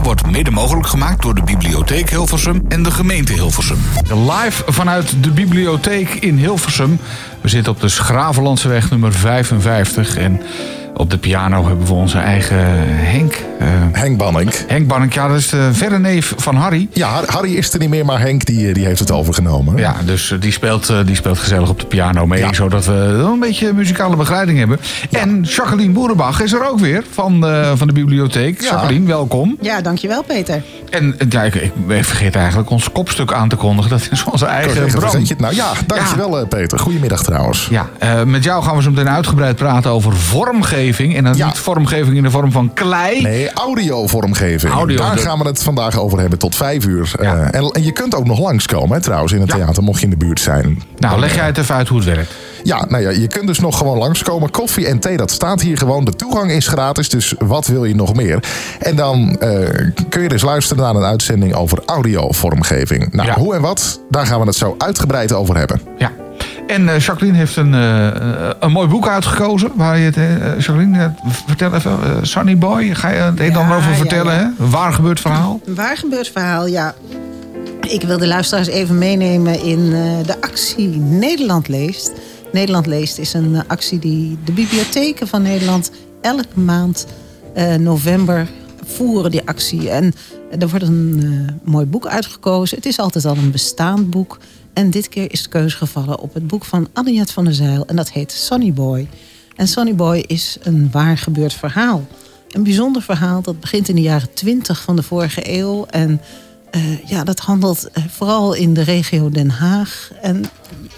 wordt mede mogelijk gemaakt door de Bibliotheek Hilversum en de gemeente Hilversum. Live vanuit de bibliotheek in Hilversum. We zitten op de Schravenlandseweg nummer 55. En op de piano hebben we onze eigen Henk. Uh, Henk Banning. Henk Banning, ja, dat is de verre neef van Harry. Ja, Harry is er niet meer, maar Henk die, die heeft het overgenomen. Ja, dus die speelt, die speelt gezellig op de piano mee. Ja. Zodat we een beetje muzikale begeleiding hebben. Ja. En Jacqueline Boerenbach is er ook weer van de, van de bibliotheek. Ja. Jacqueline, welkom. Ja, dankjewel Peter. En ja, ik, ik vergeet eigenlijk ons kopstuk aan te kondigen. Dat is onze eigen Bram. Nou ja, dankjewel ja. Peter. Goedemiddag trouwens. Ja, uh, met jou gaan we zo meteen uitgebreid praten over vormgeving. En dan ja. niet vormgeving in de vorm van klei. Nee, audiovormgeving. Audio, Daar gaan we het vandaag over hebben tot vijf uur. Ja. Uh, en, en, je kunt ook nog langskomen hè, trouwens in het theater, mocht je in de buurt zijn. Nou, leg jij het even uit hoe het werkt. Ja, nou ja, je kunt dus nog gewoon langskomen. Koffie en thee, dat staat hier gewoon. De toegang is gratis, dus wat wil je nog meer? En dan uh, kun je dus luisteren naar een uitzending over audiovormgeving. Nou, hoe en wat, daar gaan we het zo uitgebreid over hebben. Ja. En uh, Jacqueline heeft een, uh, een mooi boek uitgekozen. Waar je het, Jacqueline, vertel even. Sunny Boy, ga je het ja, dan over vertellen? Ja, ja. Hè? Een waar gebeurd verhaal? Een waar gebeurd verhaal, ja. Ik wil de luisteraars even meenemen in de actie Nederland leest. Nederland leest is een actie die de bibliotheken van Nederland elke maand november voeren die actie. En er wordt een mooi boek uitgekozen. Het is altijd al een bestaand boek. En dit keer is de keuze gevallen op het boek van Anniet van der Zeil. En dat heet Sonny Boy. En Sonny Boy is een waar gebeurd verhaal. Een bijzonder verhaal dat begint in de jaren twintig van de vorige eeuw. En uh, ja, dat handelt vooral in de regio Den Haag. En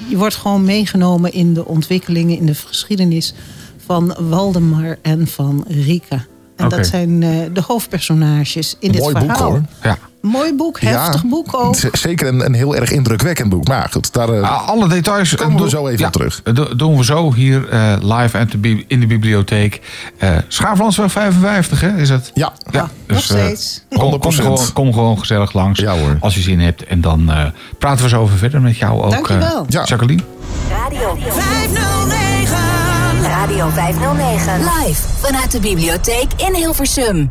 je wordt gewoon meegenomen in de ontwikkelingen, in de geschiedenis van Waldemar en van Rika. En okay. dat zijn uh, de hoofdpersonages in dit mooi verhaal. Boek, hoor. Ja. Mooi boek, heftig ja, boek ook. Zeker een, een heel erg indrukwekkend boek. Maar goed, daar uh, alle details komen we zo even ja, op terug. doen we zo hier uh, live in de bibliotheek. Uh, Schaaflandsweg 55, hè? Is het? Ja, ja dus, nog steeds. Kom, kom, gewoon, kom gewoon gezellig langs ja, hoor. als je zin hebt. En dan praten we zo over verder met jou ook, Dankjewel. Jacqueline. Radio 509. Radio 509. Live vanuit de bibliotheek in Hilversum.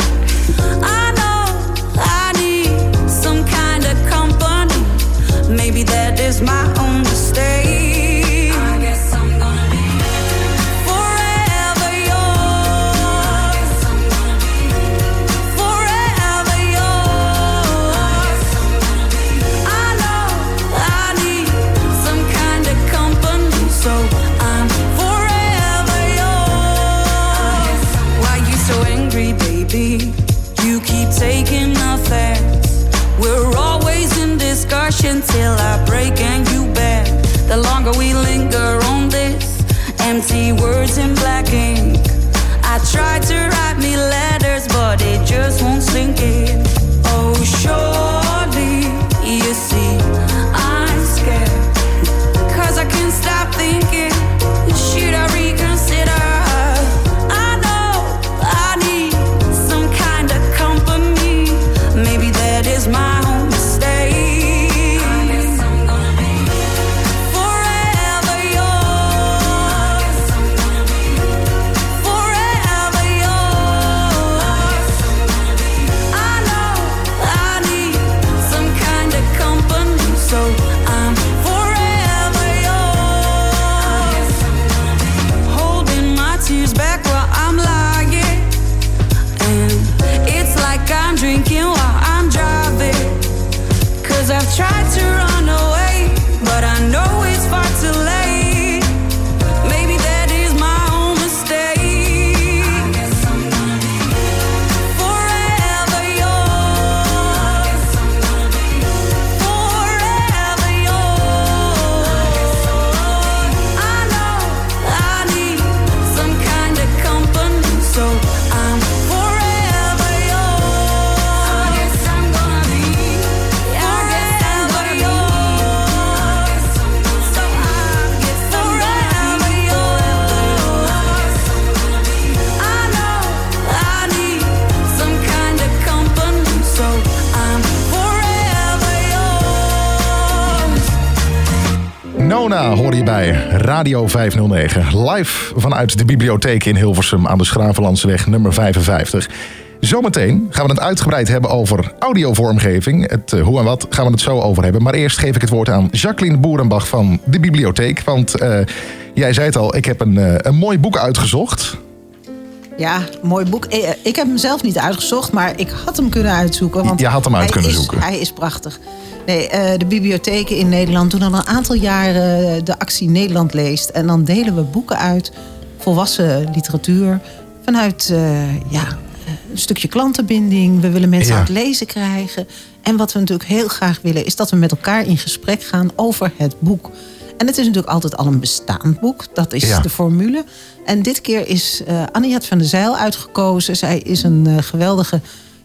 Maybe that is my own mistake. Radio 509. Live vanuit de bibliotheek in Hilversum aan de Schravenlandseweg nummer 55. Zometeen gaan we het uitgebreid hebben over audiovormgeving. Het uh, hoe en wat gaan we het zo over hebben. Maar eerst geef ik het woord aan Jacqueline Boerenbach van de bibliotheek. Want uh, jij zei het al, ik heb een, uh, een mooi boek uitgezocht. Ja, mooi boek. Ik heb hem zelf niet uitgezocht, maar ik had hem kunnen uitzoeken. Want je had hem uit kunnen is, zoeken. Hij is prachtig. Nee, de bibliotheken in Nederland doen al een aantal jaren de actie Nederland leest. En dan delen we boeken uit, volwassen literatuur, vanuit ja, een stukje klantenbinding. We willen mensen Ja. aan het lezen krijgen. En wat we natuurlijk heel graag willen, is dat we met elkaar in gesprek gaan over het boek. En het is natuurlijk altijd al een bestaand boek. Dat is Ja. de formule. En dit keer is eh Anniet van der Zijl uitgekozen. Zij is een eh, geweldige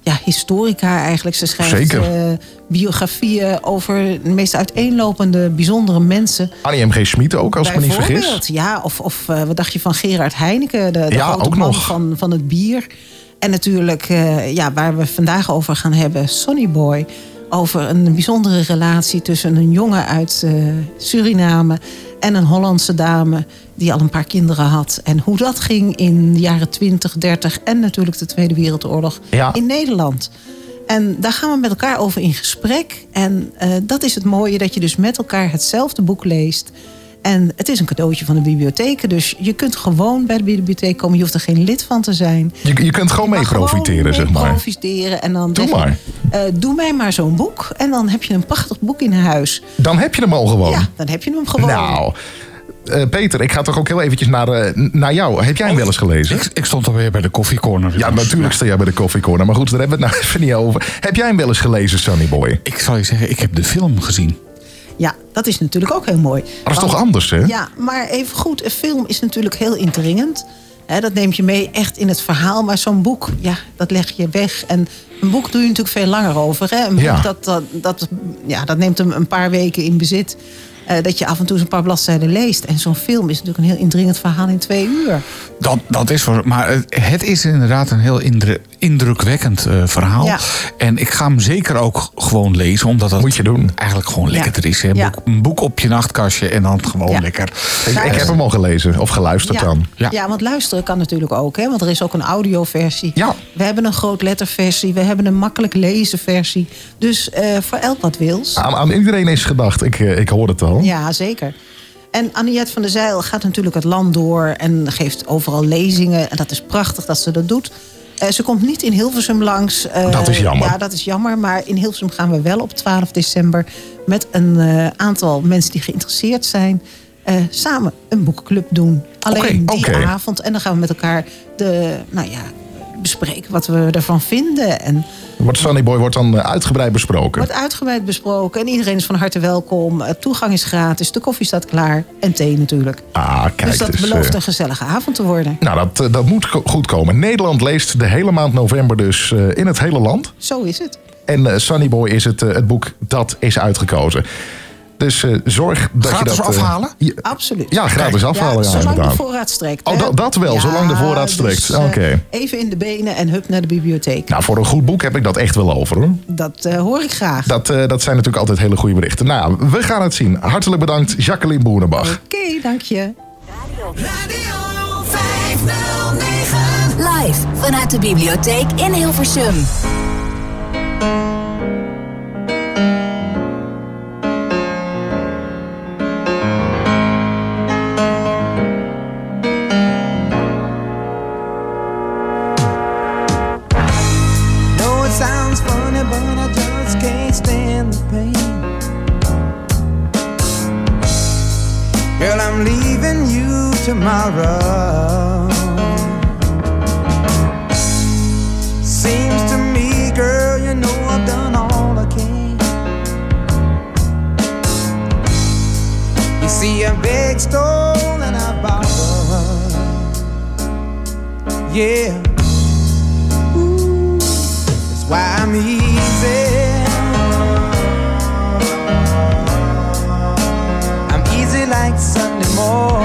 ja, historica eigenlijk. Ze schrijft eh, biografieën over de meest uiteenlopende, bijzondere mensen. Annie M.G. Schmid ook, als ik me niet vergis. Ja, of, of eh, wat dacht je van Gerard Heineken, de, de Ja, grote ook man nog. Van, van het bier. En natuurlijk, eh, ja, waar we vandaag over gaan hebben, Sonny Boy. Over een bijzondere relatie tussen een jongen uit Suriname en een Hollandse dame die al een paar kinderen had. En hoe dat ging in de jaren 20, 30 en natuurlijk de Tweede Wereldoorlog Ja. in Nederland. En daar gaan we met elkaar over in gesprek. En eh, dat is het mooie, dat je dus met elkaar hetzelfde boek leest. En het is een cadeautje van de bibliotheek. Dus je kunt gewoon bij de bibliotheek komen. Je hoeft er geen lid van te zijn. Je, je kunt gewoon Je mee gewoon profiteren, mee zeg maar. profiteren. En dan Doe je, maar. eh, doe mij maar zo'n boek. En dan heb je een prachtig boek in huis. Dan heb je hem al gewoon. Ja, dan heb je hem gewoon. Nou, eh, Peter, ik ga toch ook heel eventjes naar, eh, naar jou. Heb jij hem wel eens gelezen? Ik, ik stond alweer bij de koffiecorner. Ja, natuurlijk sta jij bij de Coffee Corner. Maar goed, daar hebben we het nou even niet over. Heb jij hem wel eens gelezen, Sonny Boy? Ik zal je zeggen, ik heb de film gezien. Ja, dat is natuurlijk ook heel mooi. Maar dat is Want- toch anders, hè? Ja, maar even goed, een film is natuurlijk heel indringend. Dat neemt je mee echt in het verhaal. Maar zo'n boek, ja, dat leg je weg. En een boek doe je natuurlijk veel langer over. Hè? Een boek, Ja. dat, dat, dat, ja, dat neemt hem een paar weken in bezit. Eh, dat je af en toe eens een paar bladzijden leest. En zo'n film is natuurlijk een heel indringend verhaal in twee uur. Dat, dat is voor, maar het- het is inderdaad een heel indru- indrukwekkend eh, verhaal. Ja. En ik ga hem zeker ook gewoon lezen, omdat dat Moet je doen. eigenlijk gewoon Ja. lekkerder is. Hè? Ja. Boek, een boek op je nachtkastje en dan gewoon Ja. lekker. Ik, ik heb hem al gelezen of geluisterd Ja. dan. Ja. Ja. want luisteren kan natuurlijk ook. Hè? Want er is ook een audioversie. Ja. We hebben een grootletterversie. We hebben een makkelijk lezen versie. Dus eh, voor elk wat wils. Aan, aan iedereen is gedacht. Ik, eh, ik hoor het al. Ja, zeker. En Aniette van der Zijl gaat natuurlijk het land door en geeft overal lezingen. En dat is prachtig dat ze dat doet. Eh, ze komt niet in Hilversum langs. Eh, Dat is jammer. Ja, dat is jammer. Maar in Hilversum gaan we wel op 12 december... met een eh, aantal mensen die geïnteresseerd zijn... samen een boekenclub doen. Alleen Oké, die avond. En dan gaan we met elkaar de, nou ja, bespreken wat we ervan vinden. En Wordt Sunny Boy wordt dan eh, uitgebreid besproken. wordt uitgebreid besproken. En iedereen is van harte welkom. Eh, Toegang is gratis. De koffie staat klaar. En thee natuurlijk. Ah, kijk dus dat dus, belooft eh, een gezellige avond te worden. Nou, dat, dat moet go- goed komen. Nederland leest de hele maand november dus in het hele land. Zo is het. En Sunny Boy is het, het boek dat is uitgekozen. Dus eh, zorg dat Gratis je dat... eh, afhalen? ja, Absoluut. ja, gratis afhalen. Ja, zolang de voorraad strekt. Oh, hè? dat- dat wel, zolang de voorraad strekt. dus, eh, Oké. Even in de benen en hup naar de bibliotheek. Nou, voor een goed boek heb ik dat echt wel over. Hoor. Dat eh, hoor ik graag. Dat, eh, dat zijn natuurlijk altijd hele goede berichten. Nou, we gaan het zien. Hartelijk bedankt, Jacqueline Boerenbach. Oké, dank je. Radio 509. Live vanuit de bibliotheek in Hilversum. Tomorrow. Seems to me, girl, you know I've done all I can. You see, I begged, stole, and I borrowed. Yeah. Ooh, That's why I'm easy. I'm easy like Sunday morning.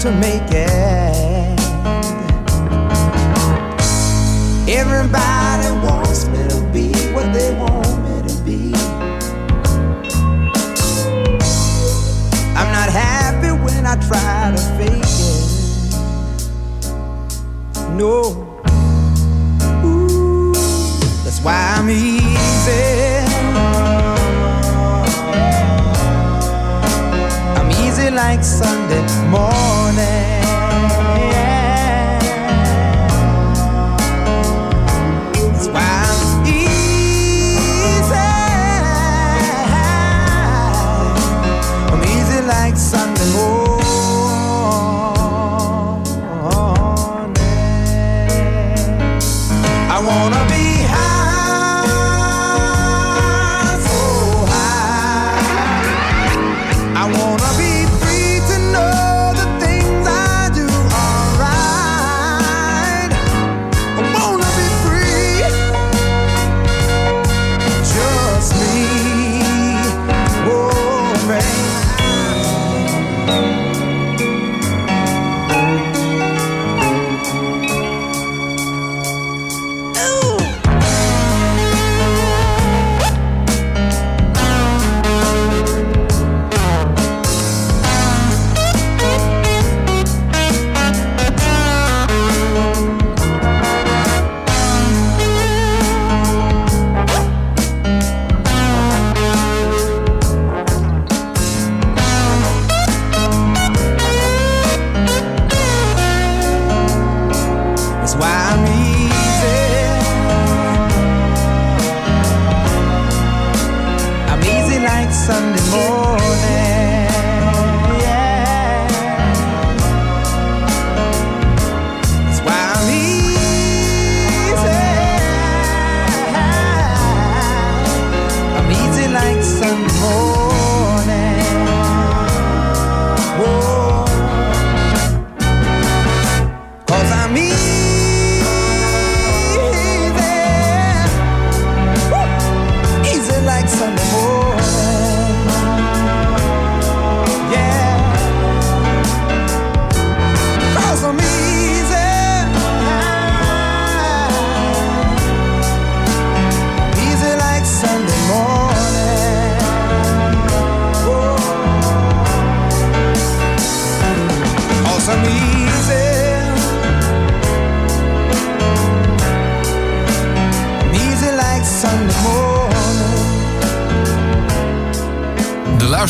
To make it. Everybody wants me to be what they want me to be. I'm not happy when I try to fake it. No. Ooh, that's why I'm easy. I'm easy like Sunday morning. me.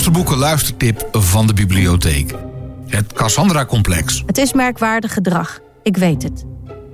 De luisterboeken luistertip van de bibliotheek. Het Cassandra-complex. Het is merkwaardig gedrag, ik weet het.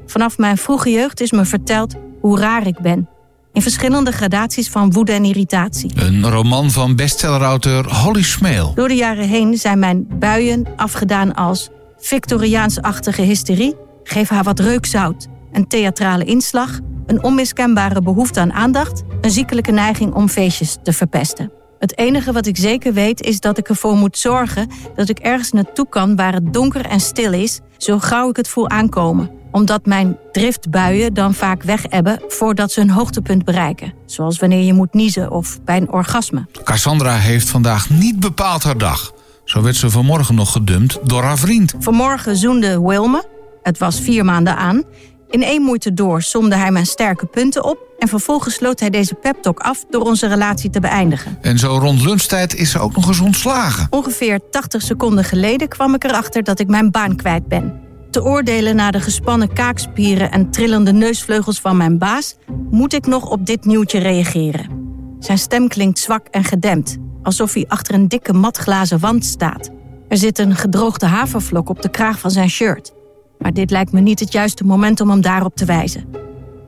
Vanaf mijn vroege jeugd is me verteld hoe raar ik ben. In verschillende gradaties van woede en irritatie. Een roman van bestsellerauteur Holly Smeel. Door de jaren heen zijn mijn buien afgedaan als Victoriaans-achtige hysterie, geef haar wat reukzout, een theatrale inslag, een onmiskenbare behoefte aan aandacht, een ziekelijke neiging om feestjes te verpesten. Het enige wat ik zeker weet is dat ik ervoor moet zorgen dat ik ergens naartoe kan waar het donker en stil is, zo gauw ik het voel aankomen. Omdat mijn driftbuien dan vaak wegebben voordat ze een hoogtepunt bereiken. Zoals wanneer je moet niezen of bij een orgasme. Cassandra heeft vandaag niet bepaald haar dag. Zo werd ze vanmorgen nog gedumpt door haar vriend. Vanmorgen zoende Wilme, het was vier maanden aan. In één moeite door somde hij mijn sterke punten op... en vervolgens sloot hij deze peptalk af door onze relatie te beëindigen. En zo rond lunchtijd is ze ook nog eens ontslagen. Ongeveer 80 seconden geleden kwam ik erachter dat ik mijn baan kwijt ben. Te oordelen naar de gespannen kaakspieren en trillende neusvleugels van mijn baas... moet ik nog op dit nieuwtje reageren. Zijn stem klinkt zwak en gedempt, alsof hij achter een dikke matglazen wand staat. Er zit een gedroogde havervlok op de kraag van zijn shirt. Maar dit lijkt me niet het juiste moment om hem daarop te wijzen.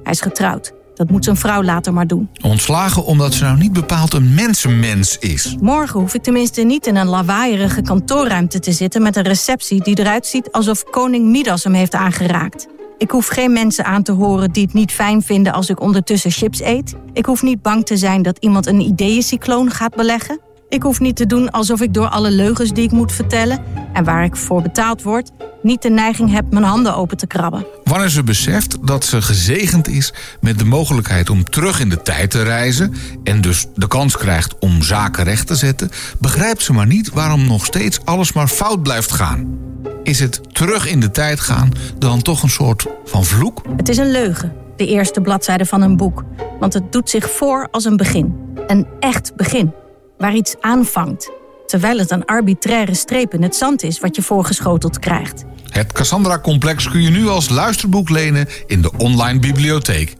Hij is getrouwd. Dat moet zijn vrouw later maar doen. Ontslagen omdat ze nou niet bepaald een mensenmens is. Morgen hoef ik tenminste niet in een lawaaierige kantoorruimte te zitten met een receptie die eruit ziet alsof koning Midas hem heeft aangeraakt. Ik hoef geen mensen aan te horen die het niet fijn vinden als ik ondertussen chips eet. Ik hoef niet bang te zijn dat iemand een ideeëncycloon gaat beleggen. Ik hoef niet te doen alsof ik door alle leugens die ik moet vertellen en waar ik voor betaald word, niet de neiging heb mijn handen open te krabben. Wanneer ze beseft dat ze gezegend is met de mogelijkheid om terug in de tijd te reizen en dus de kans krijgt om zaken recht te zetten, begrijpt ze maar niet waarom nog steeds alles maar fout blijft gaan. is het terug in de tijd gaan dan toch een soort van vloek? Het is een leugen, de eerste bladzijde van een boek. Want het doet zich voor als een begin. Een echt begin, waar iets aanvangt. Terwijl het een arbitraire streep in het zand is wat je voorgeschoteld krijgt. Het Cassandra-complex kun je nu als luisterboek lenen in de online bibliotheek.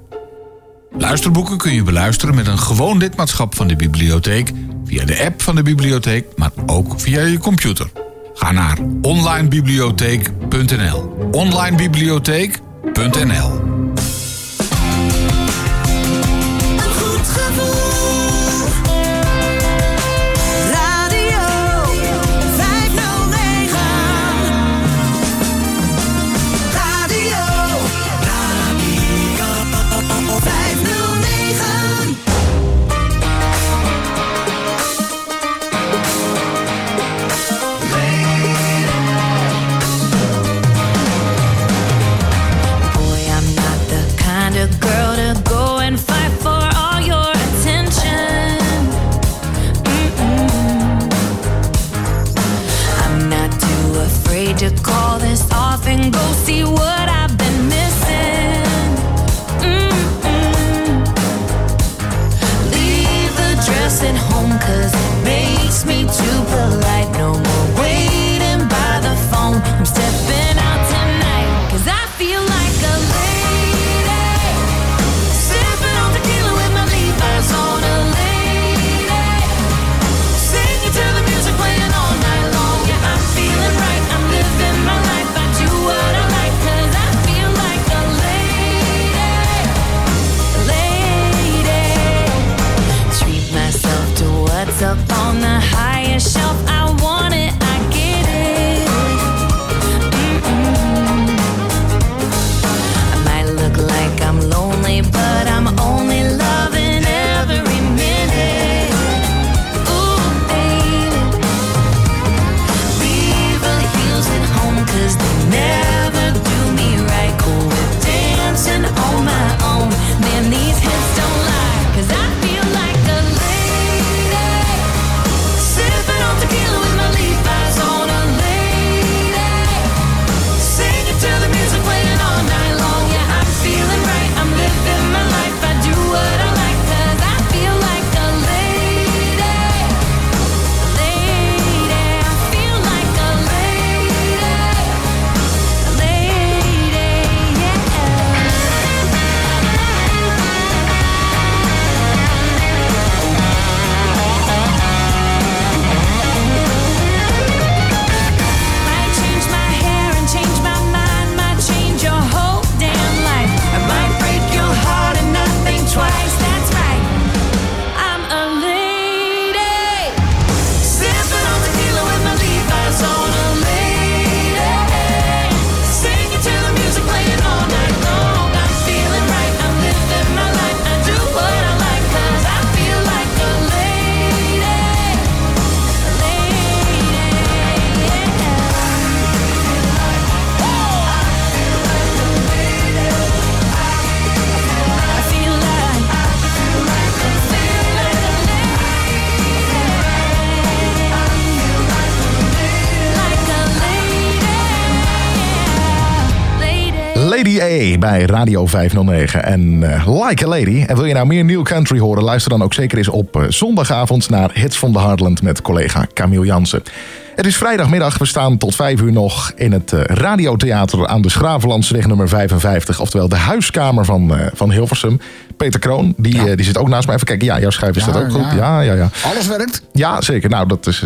Luisterboeken kun je beluisteren met een gewoon lidmaatschap van de bibliotheek... via de app van de bibliotheek, maar ook via je computer. Ga naar onlinebibliotheek.nl. onlinebibliotheek.nl bij Radio 509 en eh, Like a Lady. En wil je nou meer New Country horen? Luister dan ook zeker eens op eh, zondagavond naar Hits from the Heartland met collega Camille Jansen. Het is vrijdagmiddag. We staan tot vijf uur nog in het eh, radiotheater aan de Schravenlandsweg nummer 55. Oftewel de huiskamer van, eh, van Hilversum. Peter Kroon, die, eh, die zit ook naast mij. Even kijken, ja, jouw schijf is Ja, dat ook goed? ja. Ja, ja, ja. Alles werkt? Ja, zeker. Nou, dat is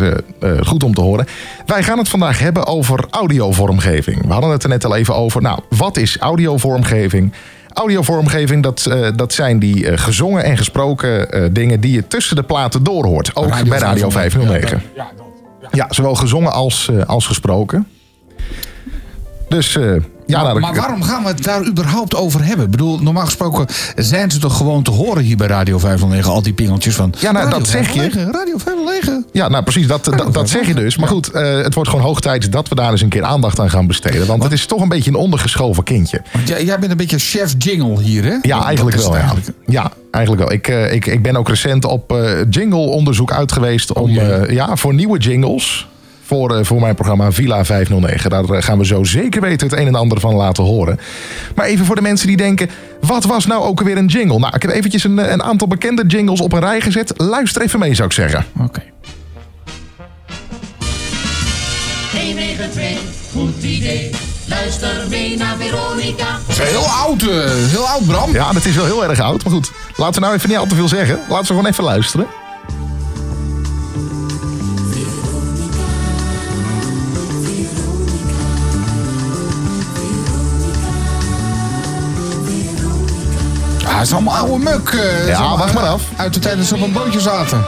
goed om te horen. Wij gaan het vandaag hebben over audiovormgeving. We hadden het er net al even over. Nou, wat is audiovormgeving? Audiovormgeving, dat, dat zijn die gezongen en gesproken dingen die je tussen de platen doorhoort. Ook Radio bij Radio 509. Ja, dat- Ja, zowel gezongen als, eh, als gesproken. Dus eh, ja, maar dat- waarom gaan we het daar überhaupt over hebben? Ik bedoel, normaal gesproken zijn ze toch gewoon te horen hier bij Radio 509, al die pingeltjes van. Ja, nou, Radio dat zeg je. 509, Radio 509. Ja, nou precies, dat, dat, dat zeg je dus. Maar goed, eh, het wordt gewoon hoog tijd dat we daar eens een keer aandacht aan gaan besteden. Want het is toch een beetje een ondergeschoven kindje. Want jij, jij bent een beetje chef jingle hier, hè? Ja, eigenlijk wel. Ja, eigenlijk. ja eigenlijk wel. Ik, eh, ik, ik ben ook recent op eh, jingle-onderzoek uit geweest om, jee. eh, ja, voor nieuwe jingles. Voor, eh, voor mijn programma Villa 509. Daar eh, gaan we zo zeker weten het een en ander van laten horen. Maar even voor de mensen die denken... wat was nou ook alweer een jingle? Nou, ik heb eventjes een, eh, een aantal bekende jingles op een rij gezet. Luister even mee, zou ik zeggen. Oké. 192, goed idee. Luister mee naar Veronica. Dat is heel oud, heel oud, Bram. Ja, dat is wel heel erg oud. Maar goed, laten we nou even niet al te veel zeggen. Laten we gewoon even luisteren. Het is allemaal oude muk. eh, Ja, wacht maar af. Uit de tijd dat ze op een bootje zaten.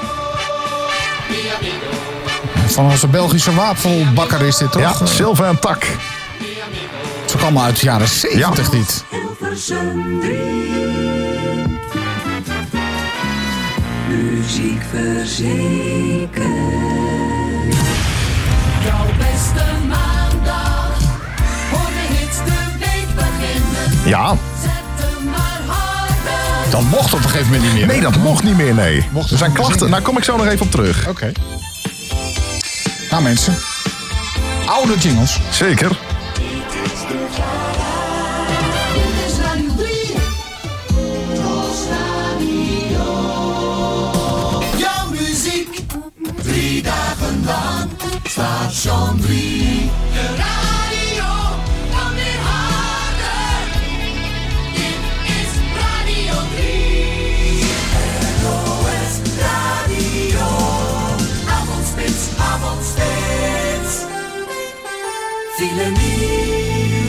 Van onze Belgische wafelbakker is dit, toch? Ja, Silva en Tak. Het is ook allemaal uit de jaren 70 dit. Hilversum 3. Muziek verzekerd. Jouw Dat mocht op een gegeven moment niet meer. nee, dat mocht niet meer, nee. Mocht Er zijn klachten. Daar kom ik zo nog even op terug. Oké. Nou mensen. Oude jingles. Zeker. Dit is Radio 3. Tros Radio. Jouw muziek. Drie dagen lang. Station 3.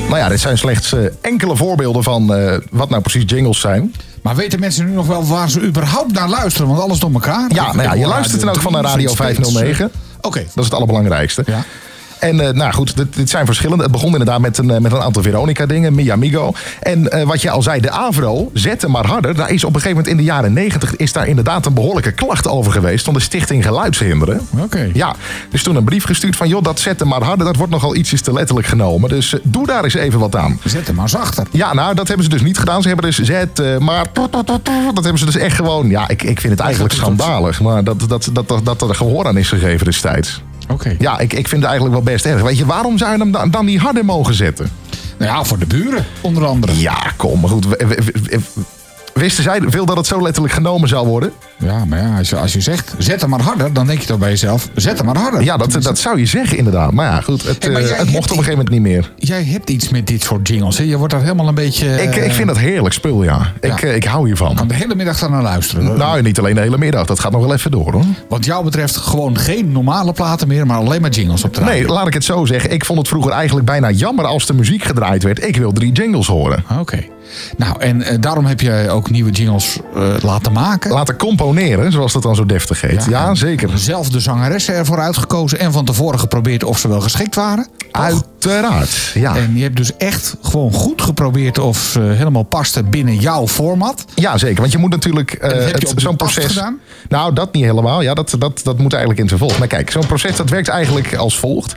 Nou ja, dit zijn slechts eh, enkele voorbeelden van eh, wat nou precies jingles zijn. Maar weten mensen nu nog wel waar ze überhaupt naar luisteren? Want alles door elkaar. Ja, nou ja, je luistert dan ook van naar Radio steeds, eh, 509. Oké. Dat is het allerbelangrijkste. Ja. En eh, nou goed, dit, dit zijn verschillende. Het begon inderdaad met een, eh, met een aantal Veronica-dingen, Mi Amigo. En eh, wat je al zei, de Avro, zet hem maar harder. Daar is op een gegeven moment in de jaren 90 is daar inderdaad een behoorlijke klacht over geweest van de Stichting Geluidshinderen. Oké. Ja, dus toen een brief gestuurd van joh, dat zet hem maar harder. Dat wordt nogal ietsjes te letterlijk genomen. Dus doe daar eens even wat aan. Zet hem maar zachter. Ja, nou, dat hebben ze dus niet gedaan. Ze hebben dus zet, maar dat hebben ze dus echt gewoon. Ja, ik, ik vind het eigenlijk schandalig. Maar dat, dat, dat, dat, dat er gehoor aan is gegeven destijds. Oké. Ja, ik, ik vind het eigenlijk wel best erg. Weet je, waarom zou je hem dan, dan niet harder mogen zetten? Nou ja, voor de buren, onder andere. Ja, kom, maar goed. Wisten zij veel dat het zo letterlijk genomen zou worden? Ja, maar ja, als je, als je zegt, zet hem maar harder, dan denk je toch bij jezelf, zet hem maar harder. Ja, dat, dat zou je zeggen inderdaad. Maar ja, goed, het, Hey, maar eh, het mocht op een gegeven moment niet meer. Jij hebt iets met dit soort jingles, hè? Je wordt daar helemaal een beetje... Ik, ik vind dat heerlijk spul, ja. Ik, eh, ik hou hiervan. kan de hele middag daar naar luisteren. Nou, niet alleen de hele middag. Dat gaat nog wel even door, hoor. Wat jou betreft gewoon geen normale platen meer, maar alleen maar jingles op de radio. Nee, laat ik het zo zeggen. Ik vond het vroeger eigenlijk bijna jammer als de muziek gedraaid werd. Ik wil drie jingles horen. Oké. Nou, en eh, daarom heb je ook nieuwe jingles eh, laten maken. Laten componeren, zoals dat dan zo deftig heet. Ja, zeker. Zelf de zangeressen ervoor uitgekozen en van tevoren geprobeerd of ze wel geschikt waren. Uiteraard, ja. En je hebt dus echt gewoon goed geprobeerd of ze helemaal pasten binnen jouw format. Ja, zeker. Want je moet natuurlijk de zo'n proces. gedaan? Nou, dat niet helemaal. Ja, dat, dat, dat moet eigenlijk in het vervolg. Maar kijk, zo'n proces dat werkt eigenlijk als volgt.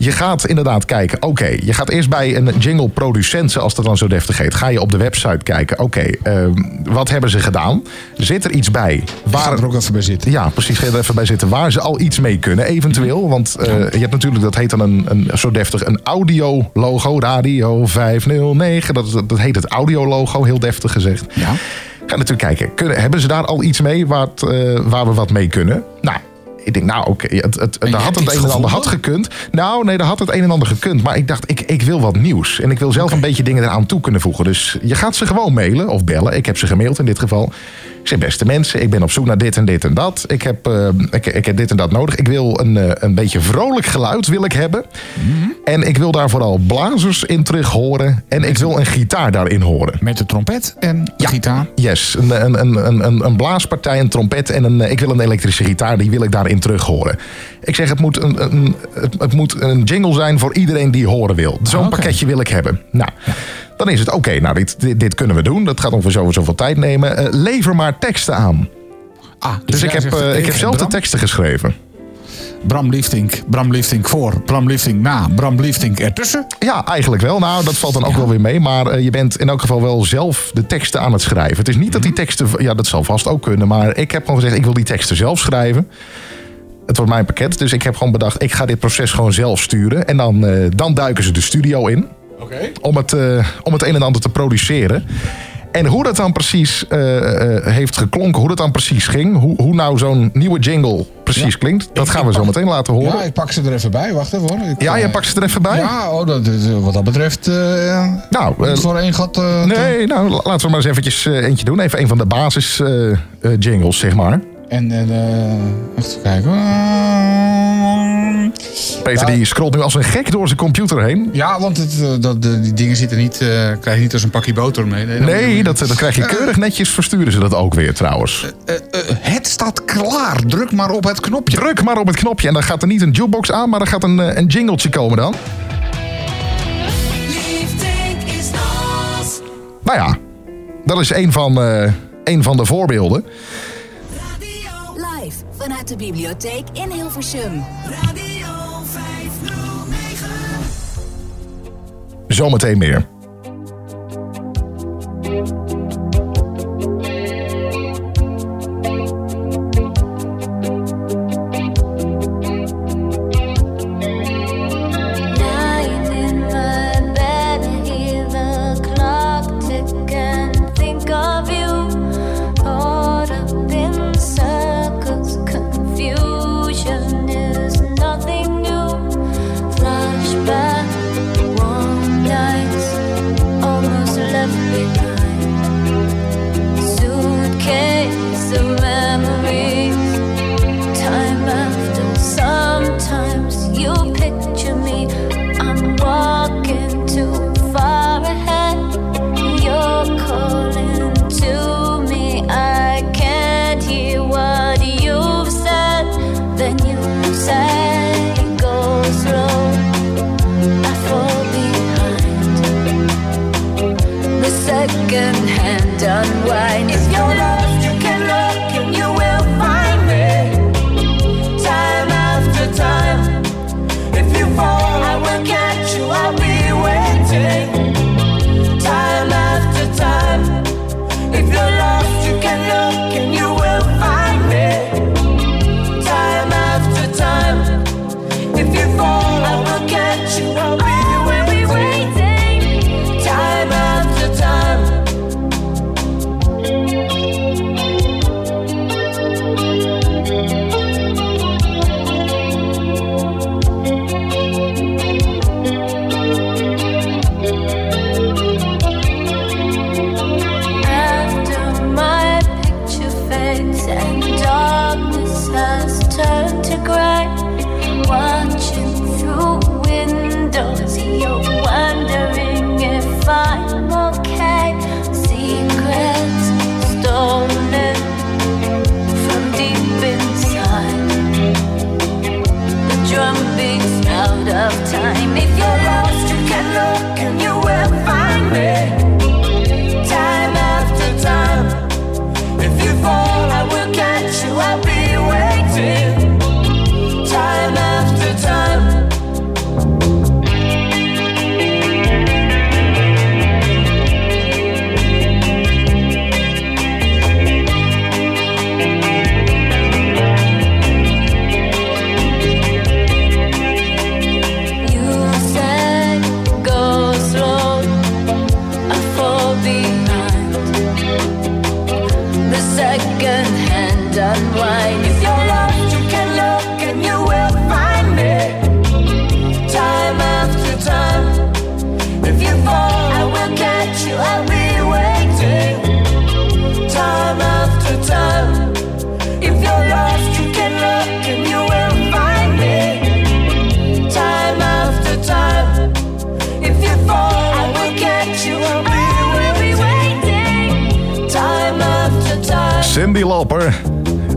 Je gaat inderdaad kijken, oké, je gaat eerst bij een jingle producent, zoals dat dan zo deftig heet, ga je op de website kijken, oké, ehm, wat hebben ze gedaan? Zit er iets bij? Waar er ook even bij zitten. Ja, precies, ga je er even bij zitten waar ze al iets mee kunnen, eventueel. Want eh, je hebt natuurlijk, dat heet dan een, een zo deftig, een audio-logo, Radio 509, dat, dat, dat heet het audio-logo, heel deftig gezegd. Ja. Ga natuurlijk kijken, kunnen, hebben ze daar al iets mee wat, eh, waar we wat mee kunnen? Nou, ik denk, nou oké, het, het, je daar had het een en ander had gekund. Nou, nee, daar had het een en ander gekund. Maar ik dacht, ik, ik wil wat nieuws. En ik wil zelf een beetje dingen eraan toe kunnen voegen. Dus je gaat ze gewoon mailen of bellen. Ik heb ze gemaild in dit geval. Ik zeg, beste mensen, ik ben op zoek naar dit en dit en dat. Ik heb, eh, ik, ik heb dit en dat nodig. Ik wil een, eh, een beetje vrolijk geluid wil ik hebben. Mhm. En ik wil daar vooral blazers in terug horen. En ik wil een gitaar daarin horen. Met de trompet en gitaar. Yes, een, een, een, een, een blaaspartij, een trompet en een, eh, ik wil een elektrische gitaar. Die wil ik daarin terug horen. Ik zeg, het moet een, een, het, het moet een jingle zijn voor iedereen die horen wil. Zo'n pakketje wil ik hebben. Nou, dan is het oké, nou dit, dit, dit kunnen we doen. Dat gaat ongeveer zo zoveel tijd nemen. Eh, lever maar teksten aan. Ah, Dus, ik, jij heb, eh, ik heb zelf de teksten geschreven. Bram Liefdink, Bram Liefdink voor, Bram Liefdink na, Bram Liefdink ertussen. Ja, eigenlijk wel. Nou, dat valt dan ook wel weer mee. Maar eh, je bent in elk geval wel zelf de teksten aan het schrijven. Het is niet dat die teksten... Ja, dat zal vast ook kunnen. Maar ik heb gewoon gezegd, ik wil die teksten zelf schrijven. Het wordt mijn pakket. Dus ik heb gewoon bedacht, ik ga dit proces gewoon zelf sturen. En dan, eh, dan duiken ze de studio in. Om, het, eh, om het een en ander te produceren. En hoe dat dan precies eh, eh, heeft geklonken, hoe dat dan precies ging. Hoe, hoe nou zo'n nieuwe jingle precies klinkt. Dat gaan we zo meteen laten horen. Ja, ik pak ze er even bij. Wacht even hoor. Ik, Ja, eh, jij pakt ze er even bij? Ja, oh, dat, wat dat betreft. Nou, voor één gat. nee, nou, la- laten we maar eens eventjes eentje doen. Even een van de basis jingles, zeg maar. En, eh, even kijken. Peter Ja. die scrolt nu als een gek door zijn computer heen. Ja, want het, eh, dat, de, die dingen zitten niet, eh, krijg je niet als een pakje boter mee. Nee, dat, dat krijg je keurig netjes. Versturen ze dat ook weer trouwens. Eh, eh, het staat klaar. Druk maar op het knopje. Druk maar op het knopje en dan gaat er niet een jukebox aan, maar er gaat een, eh, een jingletje komen dan. Liefde is alles. Nou ja, dat is een van, eh, een van de voorbeelden. Live vanuit de bibliotheek in Hilversum. Radio Zometeen meer. 难怀念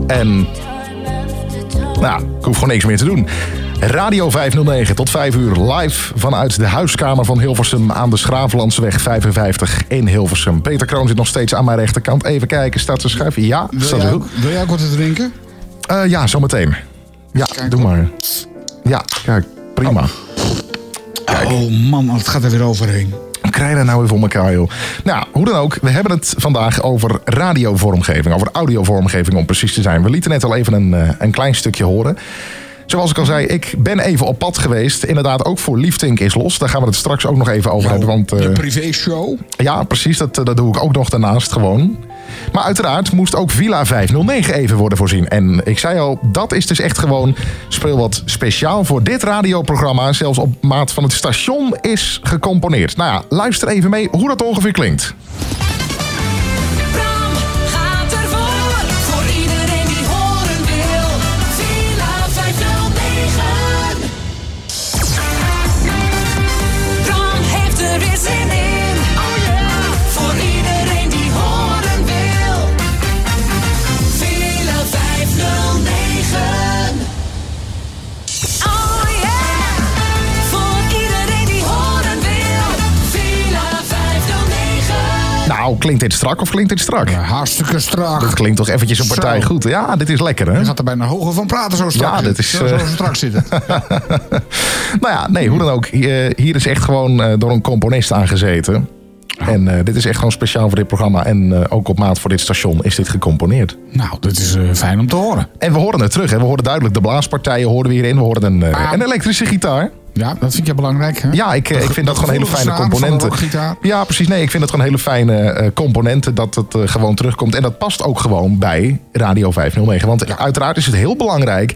En, nou, ik hoef gewoon niks meer te doen. Radio 509 tot 5 uur live vanuit de huiskamer van Hilversum aan de Schravenlandseweg 55 in Hilversum. Peter Kroon zit nog steeds aan mijn rechterkant. Even kijken, staat ze schuiven? Ja, Wil staat er ook, wil jij ook wat te drinken? Eh, ja, zometeen. Ja, doe maar. Ja, kijk, prima. Oh man, het gaat er weer overheen. Krijg je dat nou weer voor elkaar, joh? Nou, hoe dan ook, we hebben het vandaag over radiovormgeving, over audiovormgeving om precies te zijn. We lieten net al even een, eh, een klein stukje horen. Zoals ik al zei, ik ben even op pad geweest. Inderdaad, ook voor Liefdink is los. Daar gaan we het straks ook nog even over hebben. Want, De eh, privéshow. ja, precies. Dat, dat doe ik ook nog daarnaast gewoon. Maar uiteraard moest ook Villa 509 even worden voorzien. En ik zei al, dat is dus echt gewoon speel wat speciaal voor dit radioprogramma. Zelfs op maat van het station is gecomponeerd. Nou ja, luister even mee hoe dat ongeveer klinkt. Nou, klinkt dit strak of klinkt dit strak? Hartstikke strak. Dat klinkt toch eventjes een partij Zo. goed. Ja, dit is lekker hè? Je gaat er bijna hoger van praten zo strak. Ja, dit is, Zo, eh, zo strak zitten. Nou ja, nee, hoe dan ook. Hier, hier is echt gewoon eh, door een componist aangezeten. En eh, dit is echt gewoon speciaal voor dit programma. En eh, ook op maat voor dit station is dit gecomponeerd. nou, dat is eh, fijn om te horen. En we horen het terug. Hè. We horen duidelijk de blaaspartijen horen we hierin. We horen een, eh, Ah. een elektrische gitaar. Ja, dat vind je belangrijk. Hè? Ja, ik, eh, ik vind dat gewoon hele fijne componenten. Ja, precies. Nee, ik vind het gewoon hele fijne eh, componenten dat het eh, gewoon terugkomt. En dat past ook gewoon bij Radio 509. Want uiteraard is het heel belangrijk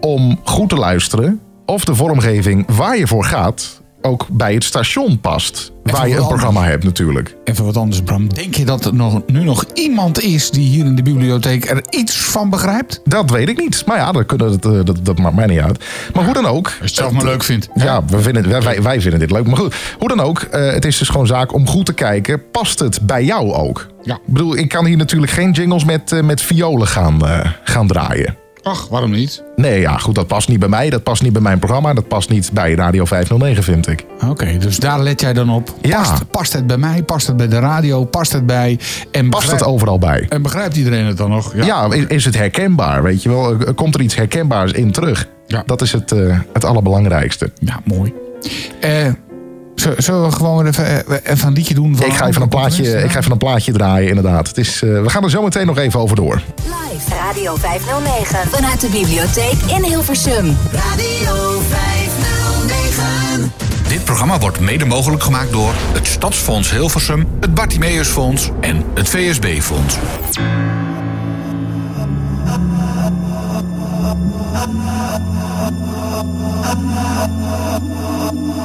om goed te luisteren of de vormgeving waar je voor gaat ook bij het station past. Waar je een programma hebt natuurlijk. Even wat anders, Bram. Denk je dat er nog, nu nog iemand is die hier in de bibliotheek er iets van begrijpt? Dat weet ik niet. Maar ja, dat, eh, dat, dat maakt mij niet uit. Maar hoe dan ook. Als je het zelf maar leuk vindt. Ja, we vinden, wij- wij, wij vinden dit leuk. Maar goed, hoe dan ook. eh, het is dus gewoon zaak om goed te kijken. Past het bij jou ook? Ja. Ik bedoel, ik kan hier natuurlijk geen jingles met, eh, met violen gaan, gaan draaien. Ach, waarom niet? Nee, ja, goed, dat past niet bij mij. Dat past niet bij mijn programma. Dat past niet bij Radio 509, vind ik. Oké, dus daar let jij dan op. Ja. Past, past het bij mij? Past het bij de radio? Past het bij... En Past het overal bij? En begrijpt iedereen het dan nog? Ja, is, is het herkenbaar? Weet je wel? Komt er iets herkenbaars in terug? Ja. Dat is het, eh, het allerbelangrijkste. Ja, mooi. Eh, zullen we gewoon even, eh, even een liedje doen? Van Ik ga, even een plaatje, ik ga even een plaatje draaien, inderdaad. Het is, eh, we gaan er zo meteen nog even over door. Live Radio 509 vanuit de bibliotheek in Hilversum. Radio 509. Dit programma wordt mede mogelijk gemaakt door het Stadsfonds Hilversum, het Bartimeusfonds en het VSB-fonds.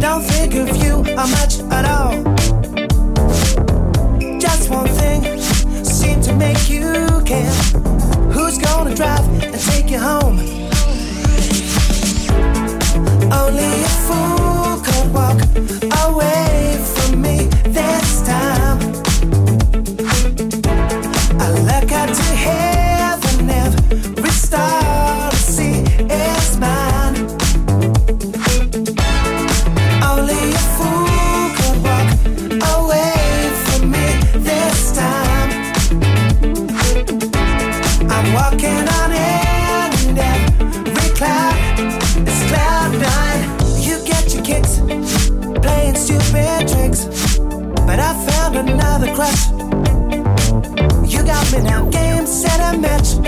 don't think of you how much at all. Just one thing seemed to make you care. Who's gonna drive and take you home? Only a fool could walk away from me this time. Another crush. You got me now, game set and match.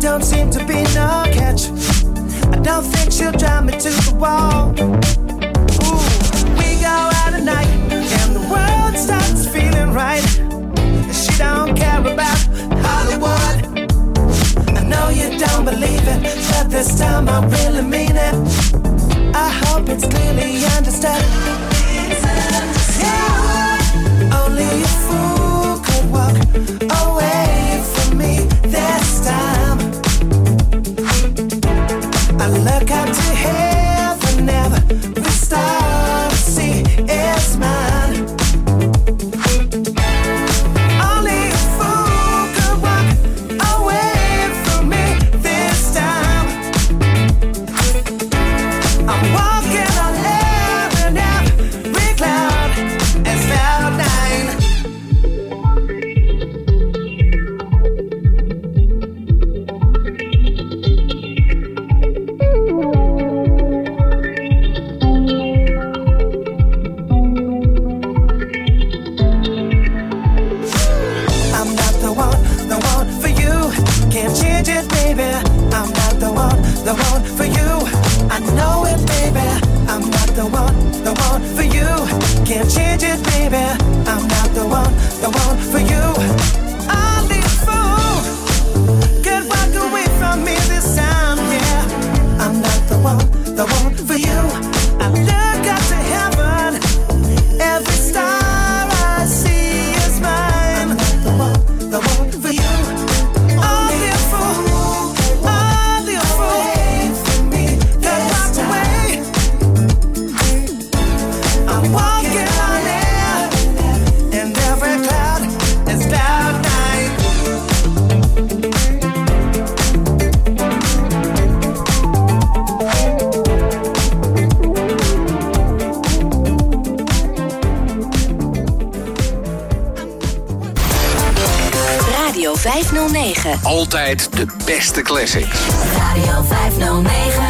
Don't seem to be no catch. I don't think she'll drive me to the wall. Ooh, we go out at night and the world starts feeling right. She don't care about Hollywood. I know you don't believe it, but this time I really mean it. I hope it's clearly understood. Yeah. Only a fool I look out Altijd de beste classics. Radio 509.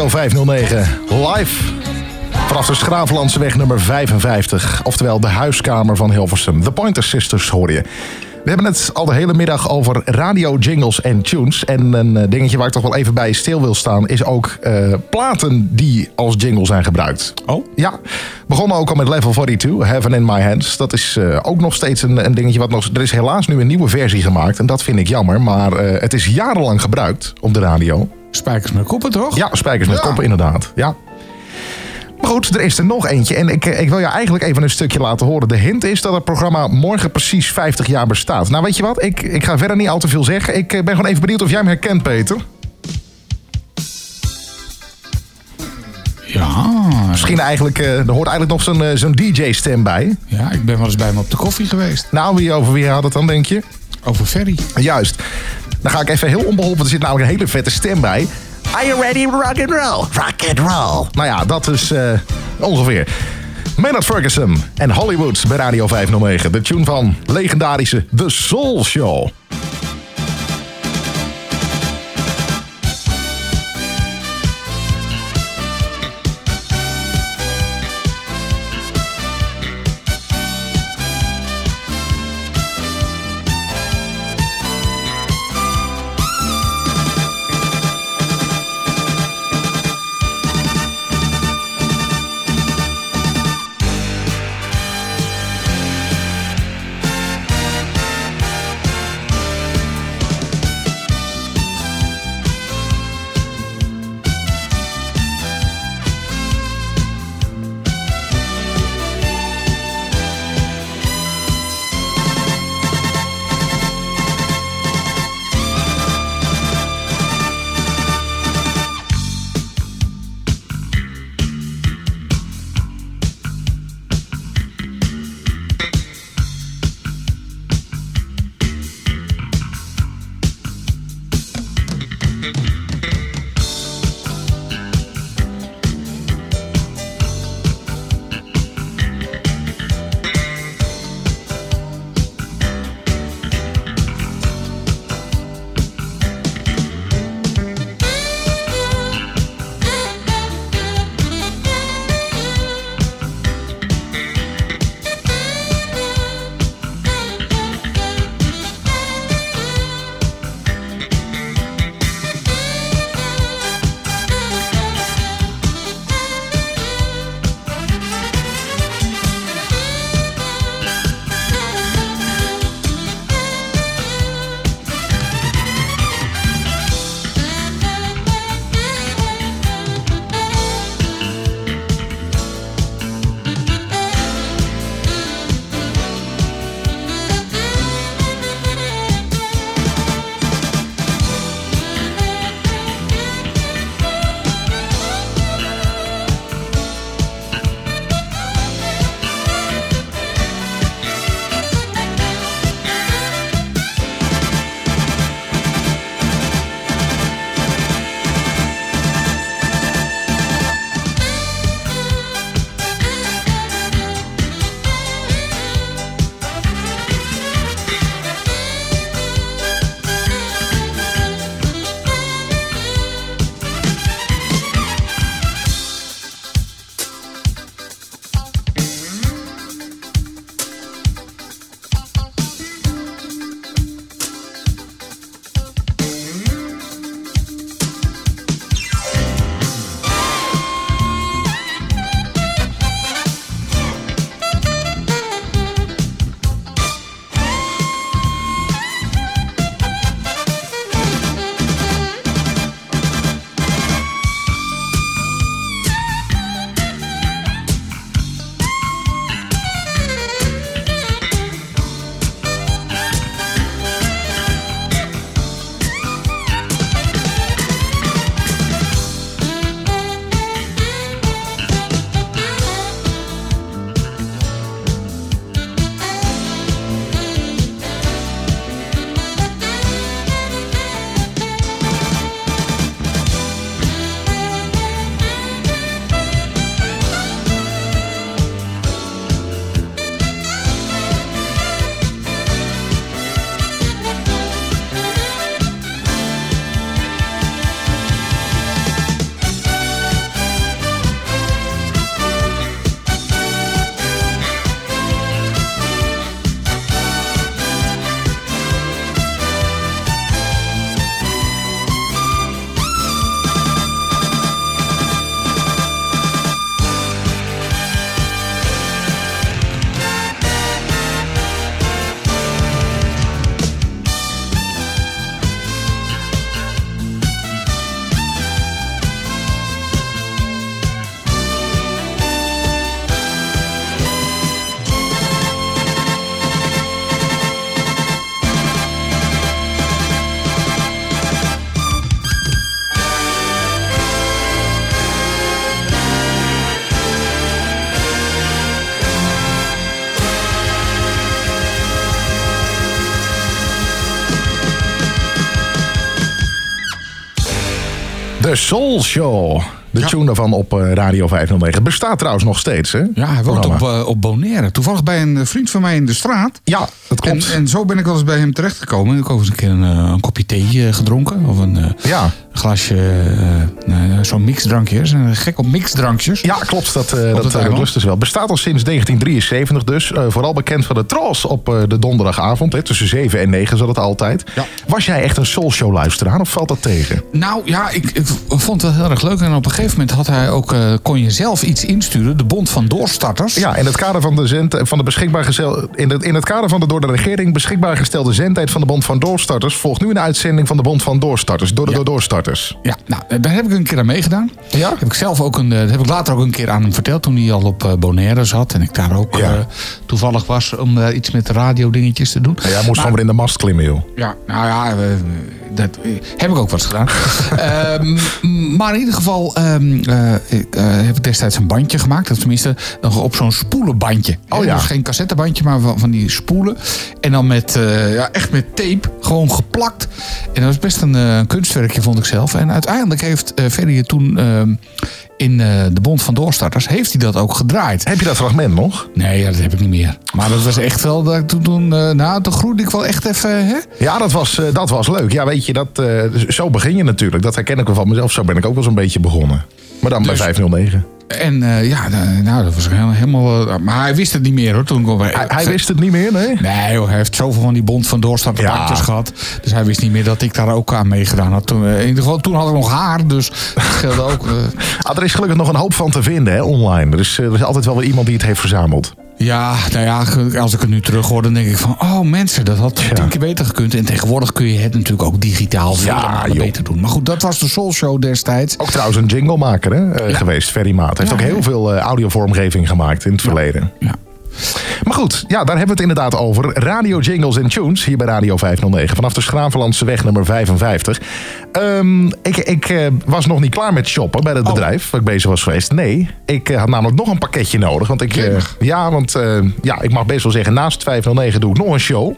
Radio 509, live vanaf de Schraaflandseweg nummer 55. Oftewel de huiskamer van Hilversum. The Pointer Sisters hoor je. We hebben het al de hele middag over radio jingles en tunes. En een eh, dingetje waar ik toch wel even bij stil wil staan... is ook eh, platen die als jingle zijn gebruikt. Oh? Ja, begonnen ook al met Level 42, Heaven in My Hands. Dat is eh, ook nog steeds een, een dingetje wat nog... Er is helaas nu een nieuwe versie gemaakt en dat vind ik jammer. Maar het is jarenlang gebruikt op de radio. Spijkers met koppen, toch? Ja, spijkers met koppen inderdaad. Ja. Maar goed, er is er nog eentje. En ik, ik wil je eigenlijk even een stukje laten horen. De hint is dat het programma morgen precies 50 jaar bestaat. Nou, weet je wat? Ik, ik ga verder niet al te veel zeggen. Ik eh, ben gewoon even benieuwd of jij hem herkent, Peter. Ja. Misschien eigenlijk, eh, er hoort eigenlijk nog zo'n eh, zo'n DJ-stem bij. Ja, ik ben wel eens bij hem op de koffie geweest. Nou, wie over wie had het dan, denk je? Over Ferry. Juist. Dan ga ik even heel onbeholpen. Er zit namelijk een hele vette stem bij. Are you ready rock and roll? Rock and roll. Nou ja, dat is eh, ongeveer. Maynard Ferguson en Hollywood bij Radio 509. De tune van legendarische The Soul Show. De Soul Show. De tune daarvan op eh, Radio 509. Het bestaat trouwens nog steeds, hè? Ja, hij woont op, eh, op Bonaire. Toevallig bij een eh, vriend van mij in de straat. Ja, dat klopt. en zo ben ik wel eens bij hem terechtgekomen. Ik heb ook eens een keer een, een kopje thee gedronken. Of een eh, Ja. glasje, eh, nou, zo'n mixdrankje. Ze zijn gek op mixdrankjes. Ja, klopt. Dat, eh, dat, eh, lust is wel. Bestaat al sinds 1973 dus. Vooral bekend van de Trolls op de donderdagavond. Hè, tussen 7 en 9 zat het altijd. Ja. Was jij echt een Soul Show luisteraar of valt dat tegen? Nou ja, ik, ik vond het wel heel erg leuk. En op een gegeven moment had hij ook, kon je zelf iets insturen. De Bond van Doorstarters. Ja, in het kader van de, zend, van de beschikbaar gestel, in, het, in het kader van de door de regering beschikbaar gestelde zendtijd van de Bond van Doorstarters volgt nu een uitzending van de Bond van Doorstarters. Door de door Doorstarters. Ja, nou, eh, daar heb ik een keer aan meegedaan. Ja? Heb ik zelf ook een, eh, dat heb ik later ook een keer aan hem verteld toen hij al op eh, Bonaire zat. En ik daar ook Ja. eh, toevallig was om eh, iets met de radio dingetjes te doen. Ja, jij moest Maar- gewoon weer in de mast klimmen, joh. Ja, nou ja, dat heb ik ook wat gedaan. Ehm, maar in ieder geval ehm, eh, ik, eh, heb ik destijds een bandje gemaakt. Of tenminste, nog op zo'n spoelenbandje. Oh ja. Dus geen cassettebandje, maar van, van die spoelen. En dan met, eh, ja, echt met tape, gewoon geplakt. En dat was best een eh, kunstwerkje, vond ik En uiteindelijk heeft eh Ferry het toen ehm, in eh, de Bond van Doorstarters... heeft hij dat ook gedraaid. Heb je dat fragment nog? Nee, ja, dat heb ik niet meer. Maar dat was echt wel... Dat toen, toen, eh, nou, toen groeide ik wel echt even... Hè? Ja, dat was, eh, dat was leuk. Ja, weet je, dat, eh, zo begin je natuurlijk. Dat herken ik wel van mezelf. Zo ben ik ook wel zo'n beetje begonnen. Maar dan Dus- bij 509. En eh, ja, nou, dat was helemaal... eh, maar hij wist het niet meer hoor. Toen, Hij, hij wist het niet meer, nee? Nee joh, hij heeft zoveel van die bond van doorstarterbandjes Ja. gehad. Dus hij wist niet meer dat ik daar ook aan meegedaan had. Toen, eh, in ieder geval, toen had ik nog haar, dus dat scheelde ook. Ah, er is gelukkig nog een hoop van te vinden hè, online. Eh, er is altijd wel weer iemand die het heeft verzameld. Ja, nou ja, als ik het nu terug hoor, dan denk ik van... Oh mensen, dat had tien keer beter gekund. En tegenwoordig kun je het natuurlijk ook digitaal malen joh. beter doen. Maar goed, dat was de Soul Show destijds. Ook trouwens een jinglemaker hè, eh, geweest, Ferry Maat. Heeft Ja, ook ja. heel veel eh, audiovormgeving gemaakt in het verleden. Ja. Maar goed, ja, daar hebben we het inderdaad over. Radio Jingles en Tunes, hier bij Radio 509. Vanaf de Schravenlandse weg nummer 55. Ehm, ik ik eh, was nog niet klaar met shoppen bij het Oh. bedrijf waar ik bezig was geweest. Nee, ik eh, had namelijk nog een pakketje nodig. Want ik, eh, ja, want ja, ik mag best wel zeggen, naast 509 doe ik nog een show.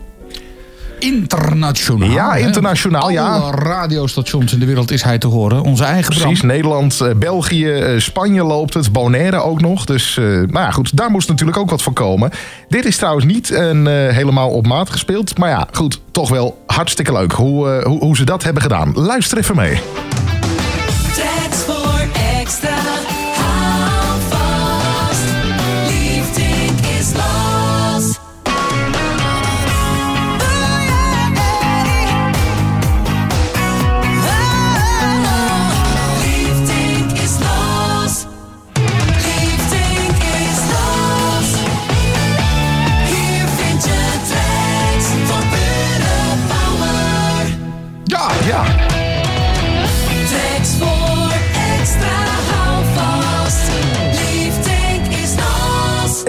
Internationaal. Ja, internationaal, ja. Alle radiostations in de wereld is hij te horen. Onze eigen Bram. Precies, Nederland, eh, België, eh, Spanje loopt het, Bonaire ook nog. Dus, eh, nou ja, goed, daar moest natuurlijk ook wat voor komen. Dit is trouwens niet een, eh, helemaal op maat gespeeld. Maar ja, goed, toch wel hartstikke leuk hoe, eh, hoe, hoe ze dat hebben gedaan. Luister even mee.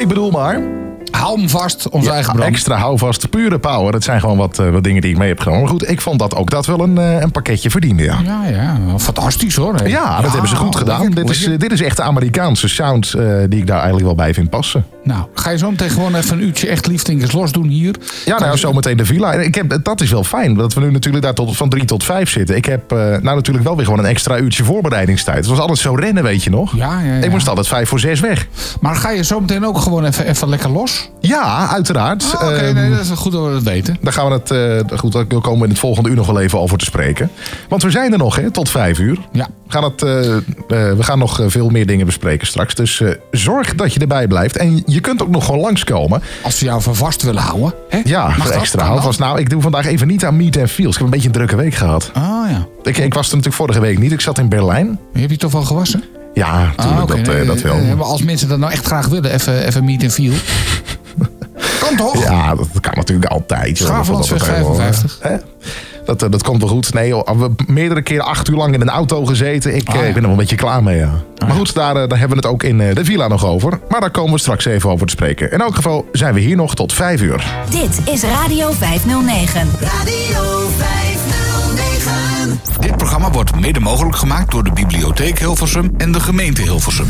Ik bedoel maar. Hou hem vast, onze Ja, eigen Bram. extra houvast, pure power. Dat zijn gewoon wat, eh, wat dingen die ik mee heb genomen. Maar goed, ik vond dat ook dat wel een, eh, een pakketje verdiende, ja. Ja, ja, fantastisch hoor. Ja, dat hebben ze goed gedaan. lekker, dit, is, lekker. eh, dit is echt de Amerikaanse sound die ik daar eigenlijk wel bij vind passen. Nou, ga je zo meteen gewoon even een uurtje echt liefdinkers los doen hier? Ja, nou, zometeen de villa. Ik heb, dat is wel fijn, dat we nu natuurlijk daar tot, van drie tot vijf zitten. Ik heb nou natuurlijk wel weer gewoon een extra uurtje voorbereidingstijd. Het was altijd zo rennen, weet je nog? Ja, ja, ja. Ik moest altijd vijf voor zes weg. Maar ga je zo meteen ook gewoon even, even lekker los? Ja, uiteraard. Ah, Oké, Ehm, nee, dat is goed dat we dat weten. Daar gaan we het, eh, goed, daar komen we in het volgende uur nog wel even over te spreken. Want we zijn er nog, hè, tot vijf uur. Ja. We gaan, het, eh, eh, we gaan nog veel meer dingen bespreken straks. Dus zorg dat je erbij blijft. En je kunt ook nog gewoon langskomen. Als we jou van vast willen houden. Hè? Ja, Mag extra houvast. Nou, ik doe vandaag even niet aan Meet and Feels. Ik heb een beetje een drukke week gehad. Ah ja. Ik, ik was er natuurlijk vorige week niet. Ik zat in Berlijn. Heb je toch wel gewassen? Ja, natuurlijk, Ah, dat, dat wel. als mensen dat nou echt graag willen, even, even meet en feel. Kan toch? Ja, dat kan natuurlijk altijd. joh. Schaaflandsweg Dat- dat- dat- 55. Hè? Dat, eh, dat komt wel goed. Nee, joh, we hebben meerdere keren acht uur lang in een auto gezeten. Ik, Ah, eh, ja. ik ben er wel een beetje klaar mee, ja. Maar goed, daar, eh, daar hebben we het ook in de villa nog over. Maar daar komen we straks even over te spreken. In elk geval zijn we hier nog tot vijf uur. Dit is Radio 509. Radio 509. Dit programma wordt mede mogelijk gemaakt door de Bibliotheek Hilversum en de gemeente Hilversum.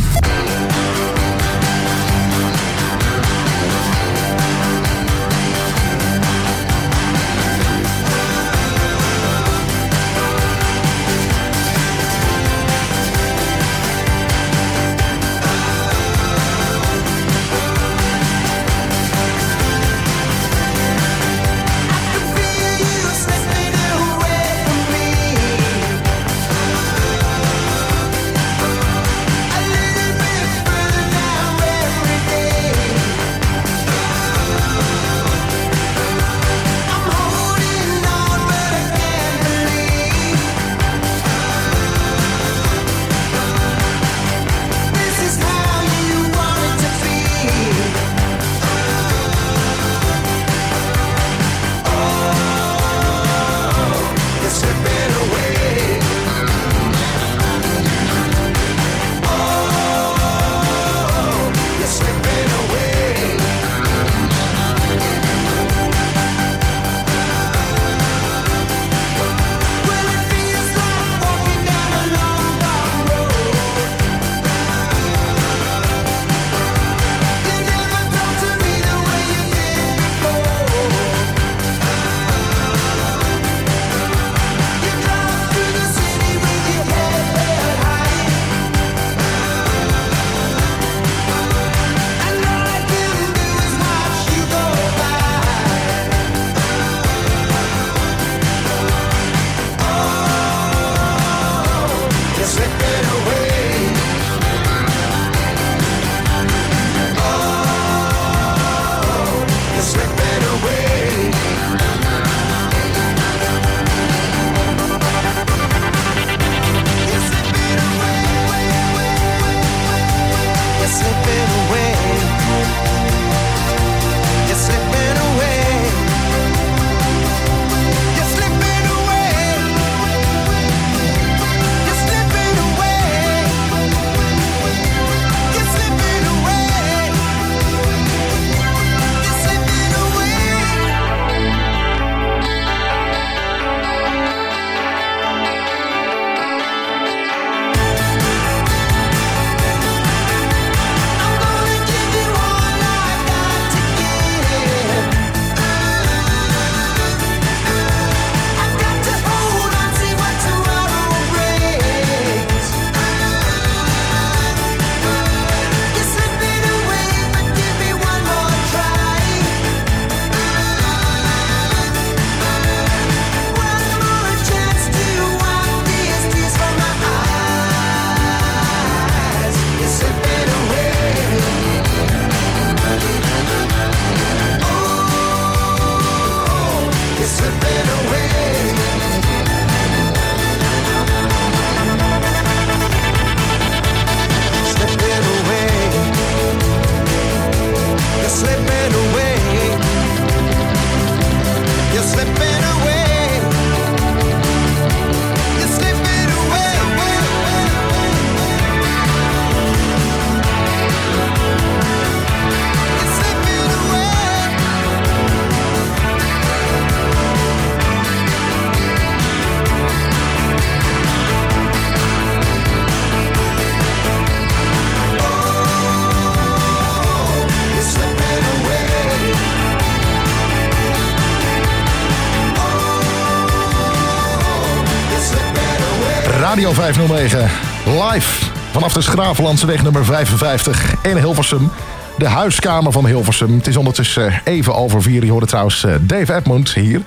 509 live vanaf de Schravenlandseweg nummer 55 in Hilversum. De huiskamer van Hilversum. Het is ondertussen even over vier. Je hoorde trouwens eh, Dave Edmund hier.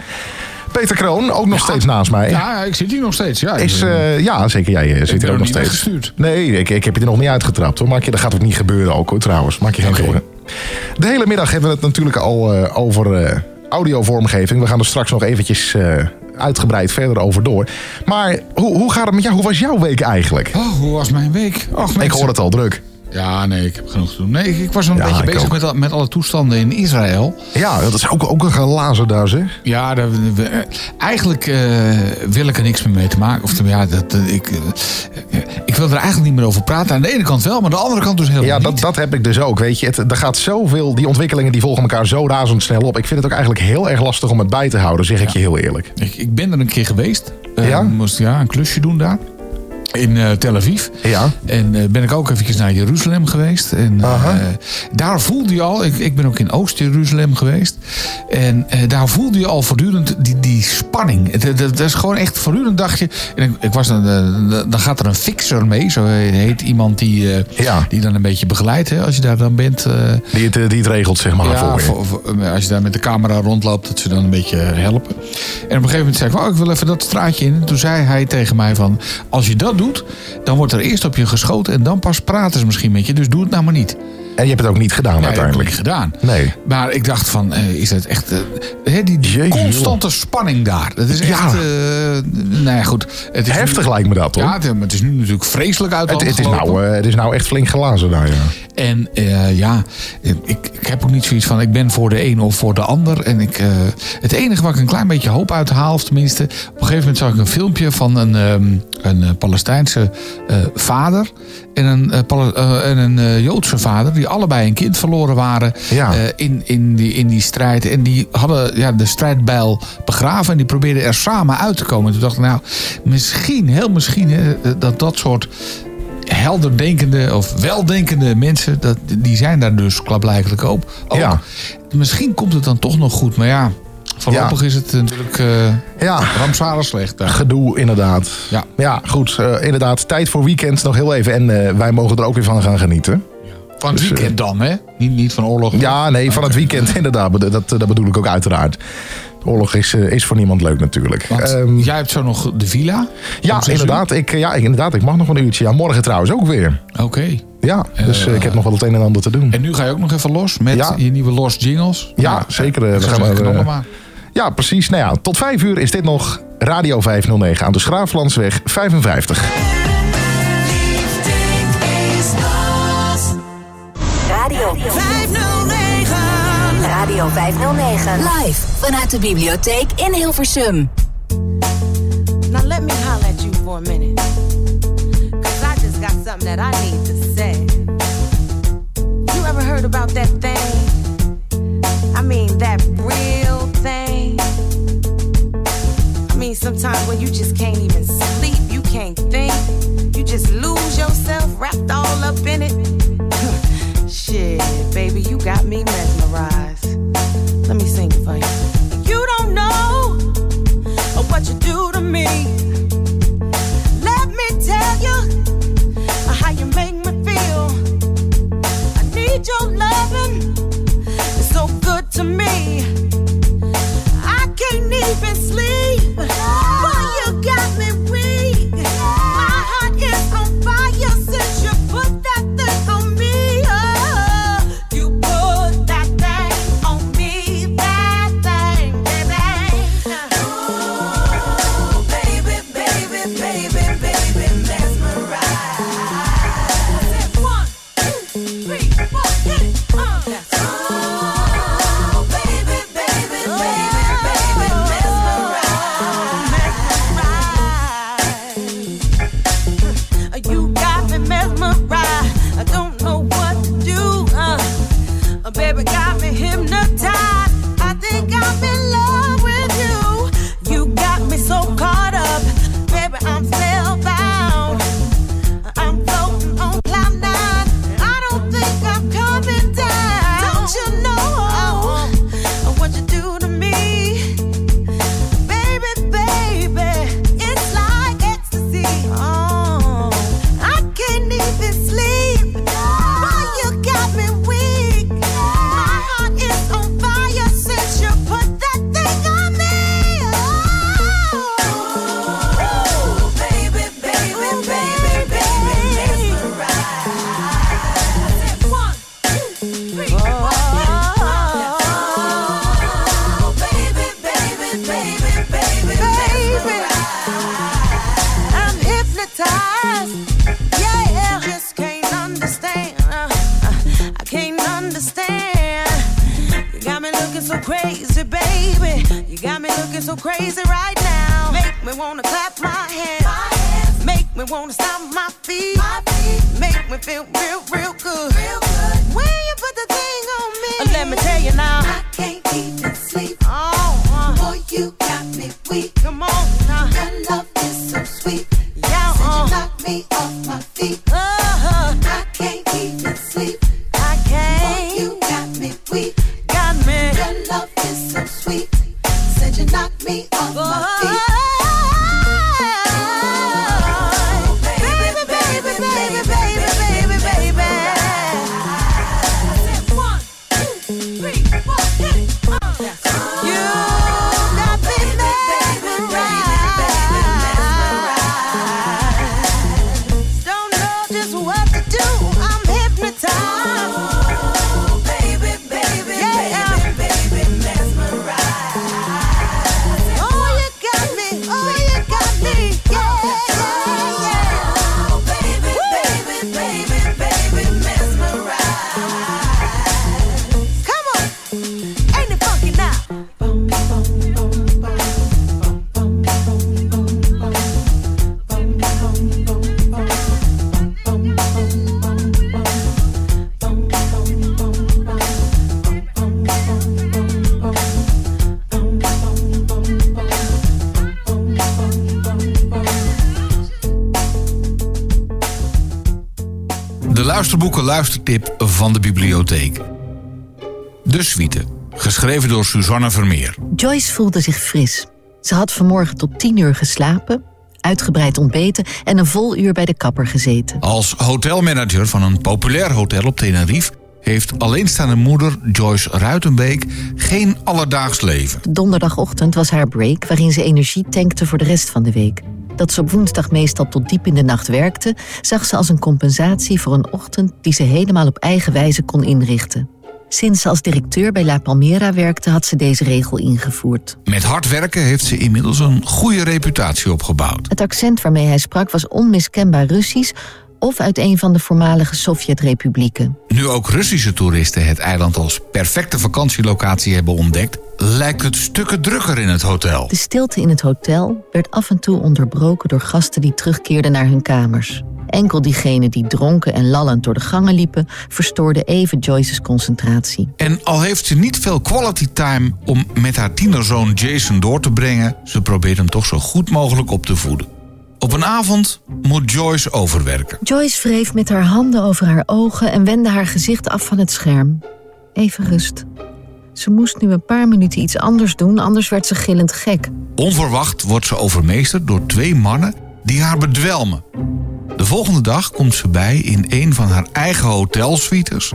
Peter Kroon, ook nog steeds naast mij. Ja, ik zit hier nog steeds. Ja, Is, eh, ja, zeker. Jij eh, zit hier ook nog steeds. weggestuurd. Nee, ik, ik heb je er nog niet uitgetrapt hoor. Maak je, dat gaat ook niet gebeuren ook hoor trouwens. Maak je geen zorgen. De hele middag hebben we het natuurlijk al eh, over eh, audiovormgeving. We gaan er straks nog eventjes eh, uitgebreid verder over door. Maar hoe, hoe gaat het met jou? Hoe was jouw week eigenlijk? Oh, hoe was mijn week? Och, Ik hoor het al druk. Ja, nee, ik heb genoeg te doen. Nee, ik, ik was een Ja, beetje bezig ook. met, al- met alle toestanden in Israël. Ja, dat is ook, ook een glazen daar zeg. Ja, daar, we- eigenlijk eh, wil ik er niks meer mee te maken. Of ja, dat, ik, eh, ik wil er eigenlijk niet meer over praten. Aan de ene kant wel, maar aan de andere kant dus helemaal Ja, dat, niet. dat heb ik dus ook. Weet je, het, er gaat zoveel, die ontwikkelingen die volgen elkaar zo razendsnel op. Ik vind het ook eigenlijk heel erg lastig om het bij te houden, zeg ik je heel eerlijk. Ik, ik ben er een keer geweest. Ja? Moest ja, een klusje doen daar. In eh, Tel Aviv. Ja. En eh, ben ik ook eventjes naar Jeruzalem geweest. En eh, daar voelde je al, ik, ik ben ook in Oost-Jeruzalem geweest. En daar voelde je al voortdurend die, die spanning. Dat is gewoon echt voortdurend dacht je. En ik, ik was dan, dan gaat er een fixer mee. Zo heet iemand die, Ja. die dan een beetje begeleidt hè, als je daar dan bent. Die het, die het regelt, zeg maar. Ja, voor je. voor- voor- als je daar met de camera rondloopt, dat ze dan een beetje helpen. En op een gegeven moment zei ik, oh, ik wil even dat straatje in. En toen zei hij tegen mij van, als je dat doet, dan wordt er eerst op je geschoten en dan pas praten ze misschien met je. Dus doe het nou maar niet. En je hebt het ook niet gedaan dat heb ik uiteindelijk. niet gedaan. Nee. Maar ik dacht van, eh, is het echt... eh, hè, die constante spanning daar. Dat is echt... Ja. eh, nou ja, goed. Het is Heftig nu- lijkt me dat, hoor. Ja, het, het is nu natuurlijk vreselijk uit Het, het, is nou, het is nou echt flink glazen daar, ja. En ja, ik, ik heb ook niet zoiets van ik ben voor de een of voor de ander. En ik, het enige waar ik een klein beetje hoop uit haal, of tenminste, op een gegeven moment zag ik een filmpje van een, ehm, een Palestijnse vader en een, en een Joodse vader, die allebei een kind verloren waren Ja. eh, in, in, die, in die strijd. En die hadden ja, de strijdbijl begraven en die probeerden er samen uit te komen. En toen dacht ik, nou, misschien, heel misschien, hè, dat dat soort helderdenkende of weldenkende mensen, dat, die zijn daar dus klaarblijkelijk ook. ook. Ja. Misschien komt het dan toch nog goed, maar ja, voorlopig is het natuurlijk eh Ja, rampzalig slecht. daar. gedoe inderdaad. Ja. Ja, goed. eh, inderdaad, tijd voor weekend nog heel even. En eh, wij mogen er ook weer van gaan genieten. Van het Dus, eh, weekend dan, hè? Niet, niet van oorlog. Ja, nee, van het weekend inderdaad. Dat, dat, dat bedoel ik ook uiteraard. Oorlog is, eh, is voor niemand leuk natuurlijk. Ehm, jij hebt zo nog de villa. ja, inderdaad ik, ja, inderdaad. Ik mag nog een uurtje. Ja, morgen trouwens ook weer. Oké. Ja, dus eh, ik heb nog wel het een en ander te doen. En nu ga je ook nog even los met Ja. je nieuwe Los Jingles. Ja, Nou, zeker, eh, we gaan eh, maar. Ja, precies. Nou ja, tot vijf uur is dit nog Radio 509 aan de Schraaflandsweg 55. Radio 509. Radio 509. Live vanuit de bibliotheek in Hilversum. Now let me holler at you for a minute. Cause I just got something that I need to say. You ever heard about that thing? I mean, that real thing? I mean, sometimes when you just can't even sleep, you can't think, you just lose yourself wrapped all up in it. Shit, baby, you got me mesmerized. Let me sing it for you. You don't know what you do to me. Let me tell you how you make me feel. I need your loving. It's so good to me. I can't even sleep. Boy, you got me real luistertip van de bibliotheek. De Suite, geschreven door Suzanne Vermeer. Joyce voelde zich fris. Ze had vanmorgen tot tien uur geslapen, uitgebreid ontbeten en een vol uur bij de kapper gezeten. Als hotelmanager van een populair hotel op Tenerife... heeft alleenstaande moeder Joyce Ruitenbeek geen alledaags leven. Donderdagochtend was haar break waarin ze energie tankte voor de rest van de week. Dat ze op woensdag meestal tot diep in de nacht werkte, zag ze als een compensatie voor een ochtend die ze helemaal op eigen wijze kon inrichten. Sinds ze als directeur bij La Palmera werkte, had ze deze regel ingevoerd. Met hard werken heeft ze inmiddels een goede reputatie opgebouwd. Het accent waarmee hij sprak was onmiskenbaar Russisch of uit een van de voormalige Sovjet-republieken. Nu ook Russische toeristen het eiland als perfecte vakantielocatie hebben ontdekt... lijkt het stukken drukker in het hotel. De stilte in het hotel werd af en toe onderbroken door gasten die terugkeerden naar hun kamers. Enkel diegenen die dronken en lallend door de gangen liepen, verstoorden even Joyce's concentratie. En al heeft ze niet veel quality time om met haar tienerzoon Jason door te brengen... ze probeert hem toch zo goed mogelijk op te voeden. Op een avond moet Joyce overwerken. Joyce wreef met haar handen over haar ogen en wendde haar gezicht af van het scherm. Even rust. Ze moest nu een paar minuten iets anders doen, anders werd ze gillend gek. Onverwacht wordt ze overmeesterd door twee mannen die haar bedwelmen. De volgende dag komt ze bij in een van haar eigen hotelsuites...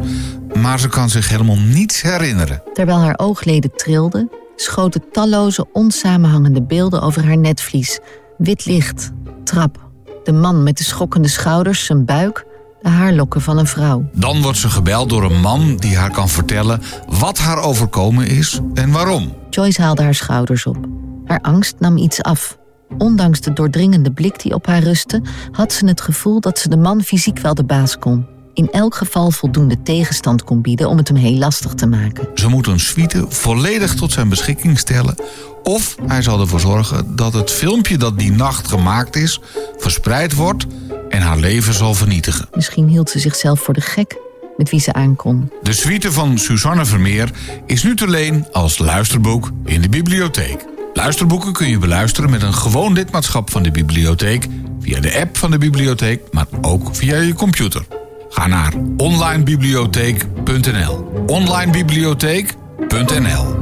maar ze kan zich helemaal niets herinneren. Terwijl haar oogleden trilden, schoten talloze onsamenhangende beelden over haar netvlies. Wit licht, trap, de man met de schokkende schouders, zijn buik, de haarlokken van een vrouw. Dan wordt ze gebeld door een man die haar kan vertellen wat haar overkomen is en waarom. Joyce haalde haar schouders op. Haar angst nam iets af. Ondanks de doordringende blik die op haar rustte, had ze het gevoel dat ze de man fysiek wel de baas kon. In elk geval voldoende tegenstand kon bieden om het hem heel lastig te maken. Ze moet een suite volledig tot zijn beschikking stellen... of hij zal ervoor zorgen dat het filmpje dat die nacht gemaakt is... verspreid wordt en haar leven zal vernietigen. Misschien hield ze zichzelf voor de gek met wie ze aankon. De suite van Suzanne Vermeer is nu te leen als luisterboek in de bibliotheek. Luisterboeken kun je beluisteren met een gewoon lidmaatschap van de bibliotheek... via de app van de bibliotheek, maar ook via je computer. Ga naar onlinebibliotheek.nl. onlinebibliotheek.nl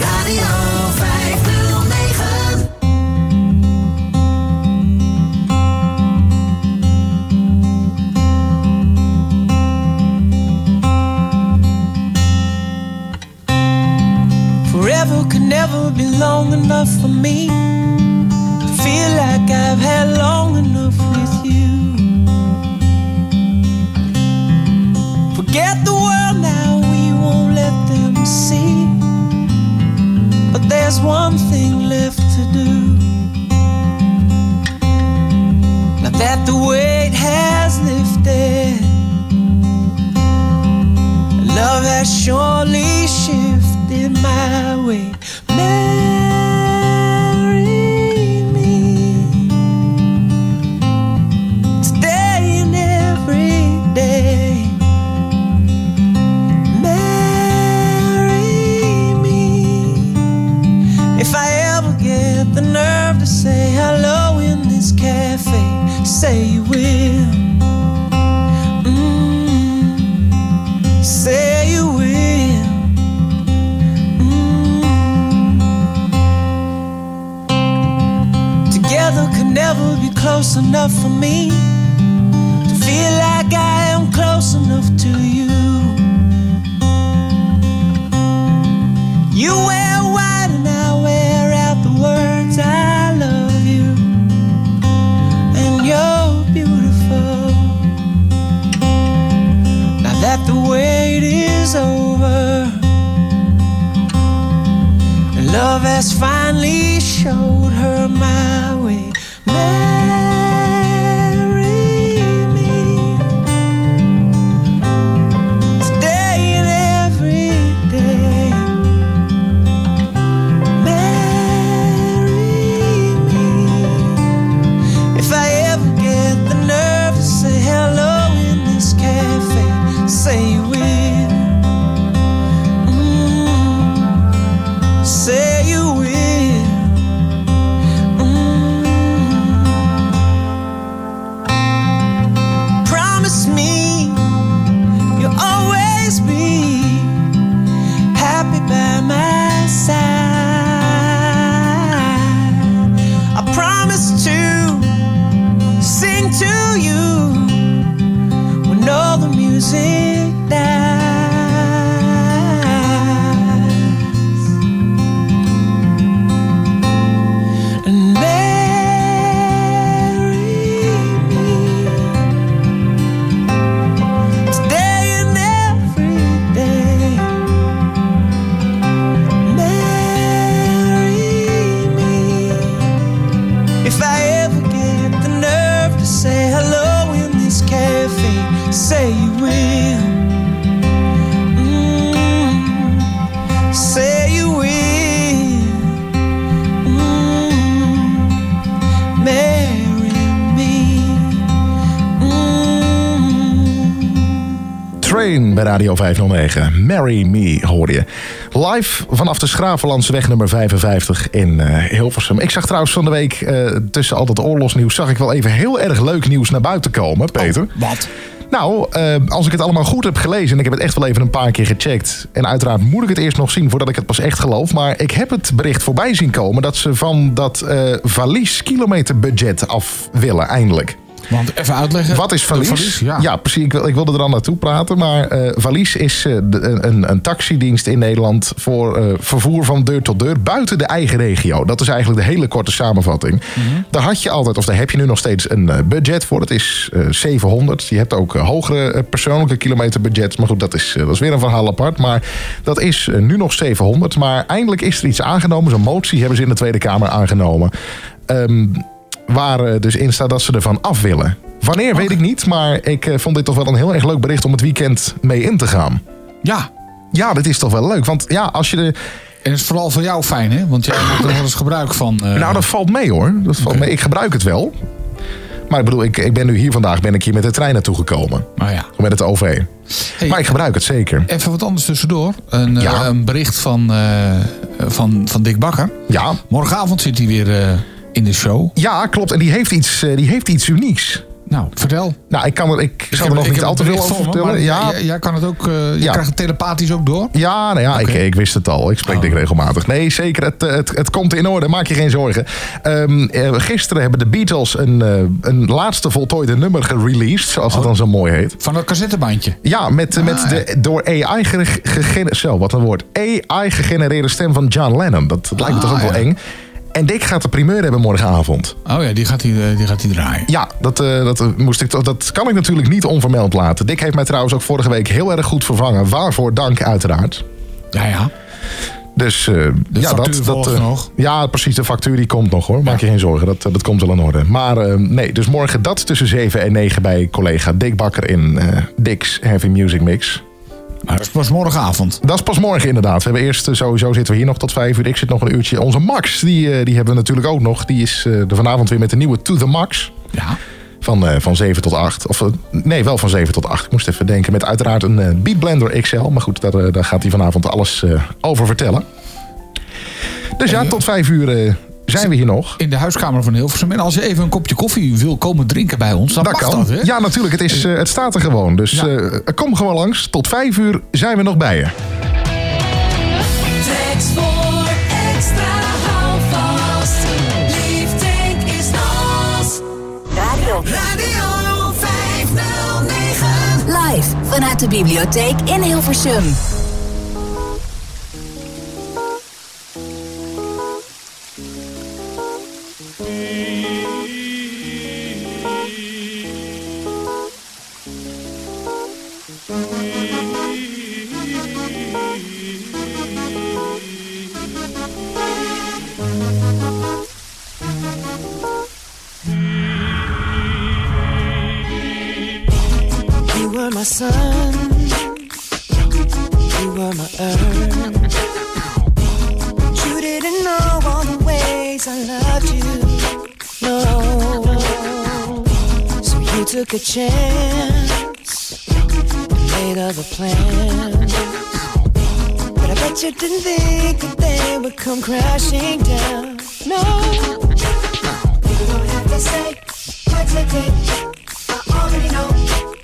Radio 509. Forever could never be long enough for me feel like I've had long enough with you. Forget the world now, we won't let them see. But there's one thing left to do. Now that the weight has lifted, Love has surely shifted my way. Say you will. Mm. Say you will. Mm. Together could never be close enough for me Radio 509. Marry Me hoor je. Live vanaf de Schravenlandsweg nummer 55 in eh, Hilversum. Ik zag trouwens van de week eh, tussen al dat oorlogsnieuws... zag ik wel even heel erg leuk nieuws naar buiten komen, Peter. wat? Nou, eh, als ik het allemaal goed heb gelezen... en ik heb het echt wel even een paar keer gecheckt... en uiteraard moet ik het eerst nog zien voordat ik het pas echt geloof... maar ik heb het bericht voorbij zien komen... dat ze van dat eh valies kilometerbudget af willen, eindelijk. Want even uitleggen. Wat is Valies? Valies, ja. ja. precies. Ik, wil, ik wilde er al naartoe praten. Maar eh Valies is eh, de- een, een, taxidienst in Nederland voor eh, vervoer van deur tot deur buiten de eigen regio. Dat is eigenlijk de hele korte samenvatting. Daar had je altijd, of daar heb je nu nog steeds een budget voor. Dat is eh 700. Je hebt ook hogere persoonlijke kilometerbudgets. Maar goed, dat is, dat is weer een verhaal apart. Maar dat is nu nog 700. Maar eindelijk is er iets aangenomen. Zo'n motie hebben ze in de Tweede Kamer aangenomen. Ehm, waar eh, dus in staat dat ze ervan af willen. Wanneer weet ik niet, maar ik eh, vond dit toch wel een heel erg leuk bericht om het weekend mee in te gaan. Ja. Ja, dit is toch wel leuk. Want ja, als je de. En het is vooral voor jou fijn, hè? Want jij maakt er wel eens gebruik van. eh, Nou, dat valt mee hoor. Dat valt mee. Ik gebruik het wel. Maar ik bedoel, ik, ik ben nu hier vandaag ben ik hier met de trein naartoe gekomen. Nou ja. Met het OV. maar ik gebruik het zeker. Even wat anders tussendoor. Een, een bericht van, van, van Dick Bakker. Ja. Morgenavond zit hij weer in de show. Ja, klopt. En die heeft iets, eh, die heeft iets unieks. Nou, vertel. Nou, ik, kan er, ik zal heb- er nog niet al te veel over vertellen. Ja, jij, jij kan het ook. eh, je Ja. krijgt het telepathisch ook door. Ja, nou ja, ik, ik wist het al. Ik spreek Oh. dit regelmatig. Nee, zeker. Het, het, het komt in orde. Maak je geen zorgen. Ehm, eh, gisteren hebben de Beatles een, eh, een laatste voltooide nummer gereleased. Zoals het dan zo mooi heet. Van dat cassettebandje. Ja, met, Ah, met de door AI gegenereerde... Zo, wat een woord. AI gegenereerde stem van John Lennon. Dat, dat lijkt me toch ook Ah, wel eng. En Dick gaat de primeur hebben morgenavond. Oh ja, die gaat hij, eh, die gaat hij draaien. Ja, dat, eh, dat, eh, moest ik, toch- dat kan ik natuurlijk niet onvermeld laten. Dick heeft mij trouwens ook vorige week heel erg goed vervangen. Waarvoor dank uiteraard. Ja, ja. Dus ja, dat, dat nog. Ja, precies. De factuur die komt nog hoor. Maak je geen zorgen. Dat, dat komt wel in orde. Maar nee, dus morgen dat tussen 7 en 9 bij collega Dick Bakker in Dick's Heavy Music Mix. Maar dat is pas morgenavond. Dat is pas morgen inderdaad. We hebben eerst, eh, sowieso zitten we hier nog tot vijf uur. Ik zit nog een uurtje. Onze Max, die, eh, die hebben we natuurlijk ook nog. Die is eh, er vanavond weer met de nieuwe To The Max. Ja. Van, van 7 tot 8. Of nee, wel van 7 tot 8. Ik moest even denken. Met uiteraard een Beat Blender XL. Maar goed, daar, daar gaat hij vanavond alles over vertellen. Dus ja, tot vijf uur zijn we hier nog. In de huiskamer van Hilversum. En als je even een kopje koffie wil komen drinken bij ons, dan Dat mag kan. dat, hè? ja, natuurlijk. Het, is, eh, het staat er gewoon. Dus Ja. eh, kom gewoon langs. Tot vijf uur zijn we nog bij je. Thanks voor extra houvast. Lieftank is nos. Radio. Radio 509. Live vanuit de bibliotheek in Hilversum. Sun. You were my earth. You didn't know all the ways I loved you. No. So you took a chance. Made other plans. But I bet you didn't think that they would come crashing down. No. You don't have to say what you did. I already know.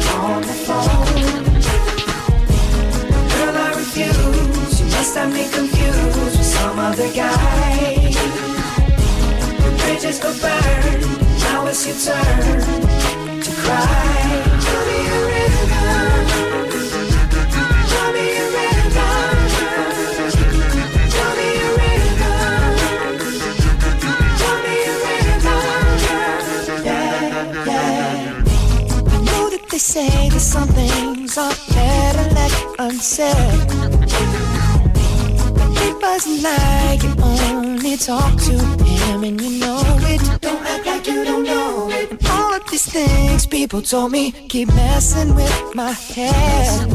talk to him and you know it. Don't act like you don't know it. And all of these things people told me keep messing with my head.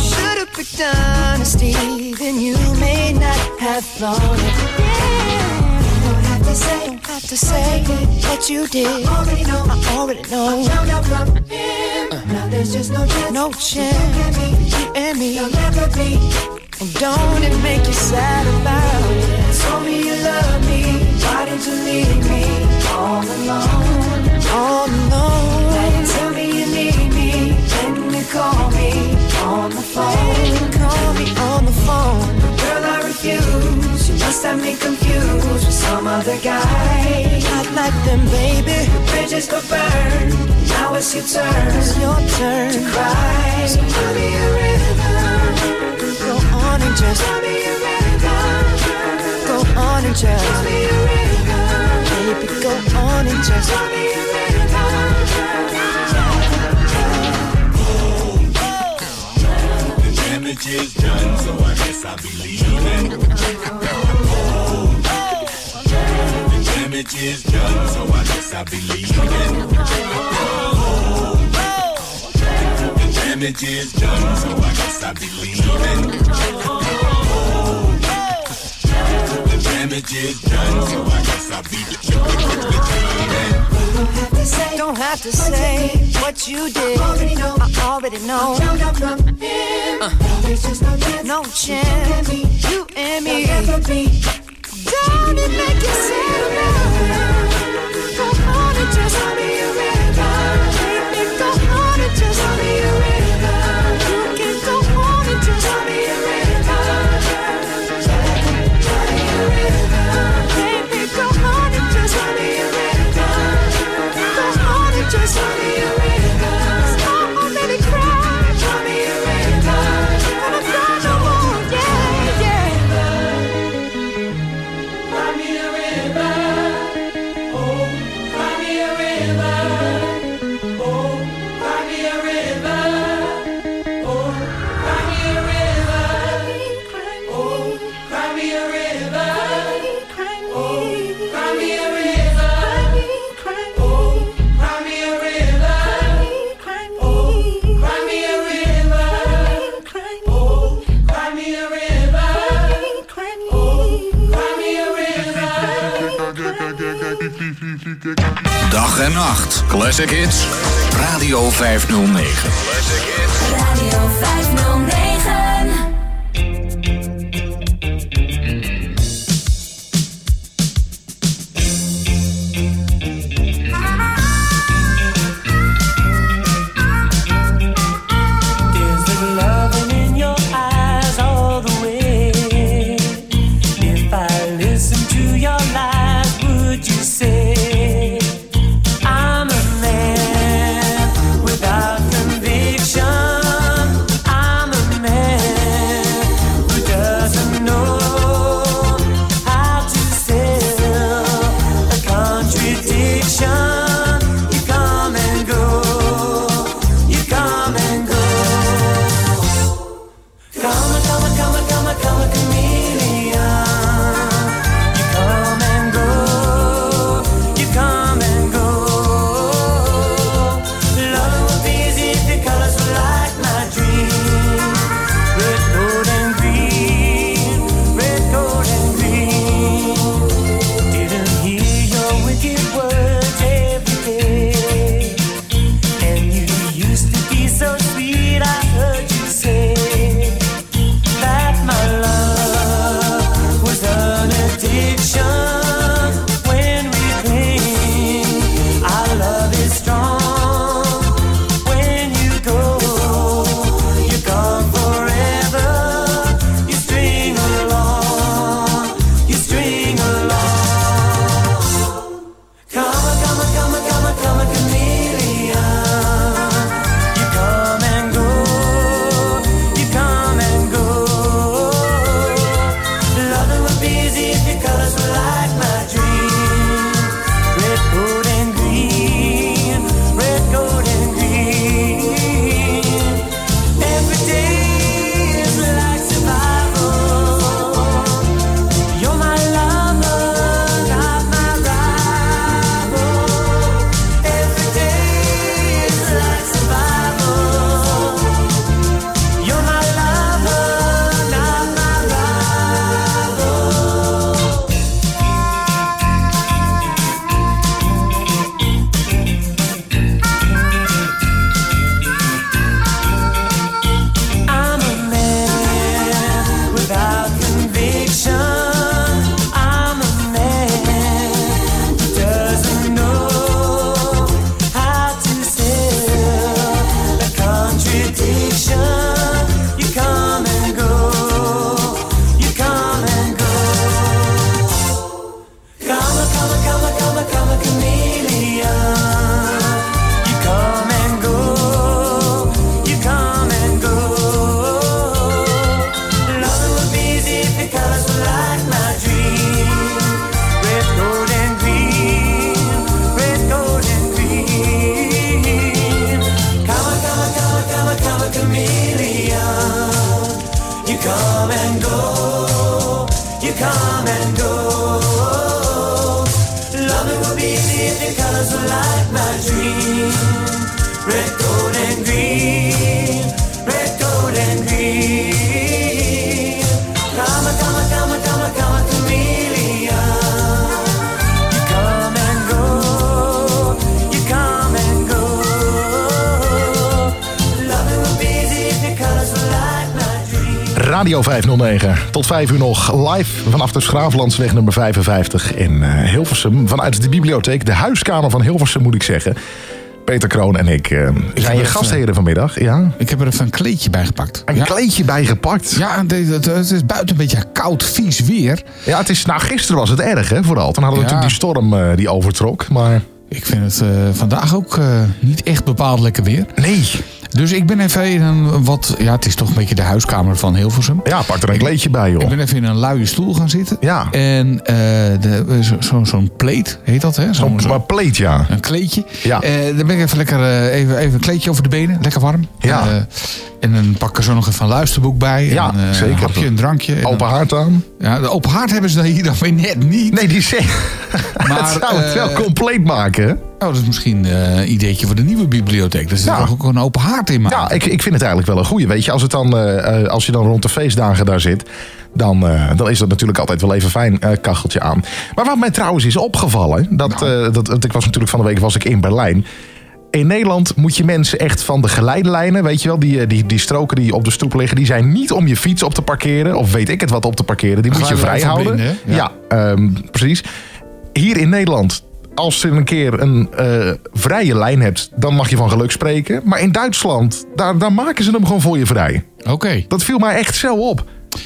Should've picked honesty, then you may not have thought it. Don't have to say, don't have to say what you did. I already know. I already know. I found out from him. Uh-huh. Now there's just no chance. No chance. You and me. You'll never be. Don't it make you sad about it? Told me you love me. Why did you leave me all alone? All alone. You tell me you need me. Then you call me on the phone. Call me on the phone. Girl, I refuse. You must have me confused with some other guy. Not like them, baby. Bridges go burn. Now it's your turn. It's your turn to cry. So tell me a river. On and just. Go on and just. Baby, go on and just. The damage is done, so I guess I'll be leaving. The damage is done, so I guess I'll be leaving. Damage is done, so I guess I'll be leaving. The damage is done, so I guess I'll be leaving. Don't have to say what you did. I already know. I already know. Uh, no chance. You and me. Don't it make you sad? Go on and just tell me a river. Baby, go on and just tell me a river. You can go on and just tell me a Dag en nacht. Classic hits. Radio 509. Radio 509. Radio 509. Tot 5 uur nog live vanaf de Schraaflandsweg nummer 55 in eh, Hilversum. Vanuit de bibliotheek, de huiskamer van Hilversum moet ik zeggen. Peter Kroon en ik eh, zijn je gastheren vanmiddag. Ja. Ik heb er even een kleedje bij gepakt. Een kleedje bij gepakt? Ja, het, is buiten een beetje koud, vies weer. Ja, het is, nou, gisteren was het erg, hè, vooral. Toen hadden we Ja. natuurlijk die storm eh, die overtrok. Maar Ik vind het vandaag ook niet echt bepaald lekker weer. nee. Dus ik ben even in een wat... Ja, het is toch een beetje de huiskamer van Hilversum. Ja, pak er een kleedje bij, joh. Ik ben even in een luie stoel gaan zitten. Ja. En eh, de- zo- zo- zo'n pleet, heet dat hè? Zo'n maar pleet, ja. Een kleedje. Ja. Eh, dan ben ik even lekker eh, even, even een kleedje over de benen. Lekker warm. Ja. En dan pak ik er zo nog even een luisterboek bij. Ja, en, zeker. Een hapje, een drankje. En Open dan- haard aan. Ja, de open haard hebben ze hier dan weer net niet. Nee, die zegt... Maar, het zou het wel compleet maken, hè? Oh, dat is misschien eh, een ideetje voor de nieuwe bibliotheek. Dat Ja. er ook een open haard in maken. Ja, ik, ik vind het eigenlijk wel een goeie. Weet je, als, het dan, eh, eh, als je dan rond de feestdagen daar zit... dan, eh, dan is dat natuurlijk altijd wel even fijn, eh, kacheltje aan. Maar wat mij trouwens is opgevallen, dat, Nou. eh, dat, dat ik was natuurlijk van de week was ik in Berlijn. In Nederland moet je mensen echt van de geleidelijnen, weet je wel, die, eh, die, die stroken die op de stoep liggen, die zijn niet om je fiets op te parkeren, of weet ik het wat op te parkeren, die moet je vrij houden. ja, ehm, precies. Hier in Nederland, als je een keer een eh, vrije lijn hebt, dan mag je van geluk spreken. Maar in Duitsland, daar, daar maken ze hem gewoon voor je vrij. Oké. Dat viel mij echt zo op.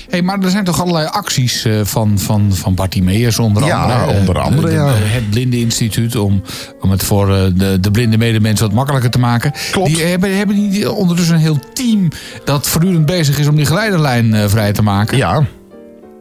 Hey, maar er zijn toch allerlei acties eh, van, van, van Bartimeus onder Ja, andere. eh, onder andere, de- ja. Het Blindeninstituut om, om het voor eh, de, de blinde medemensen wat makkelijker te maken. Klopt. Die hebben, hebben die ondertussen een heel team dat voortdurend bezig is om die geleiderlijn eh, vrij te maken. Ja,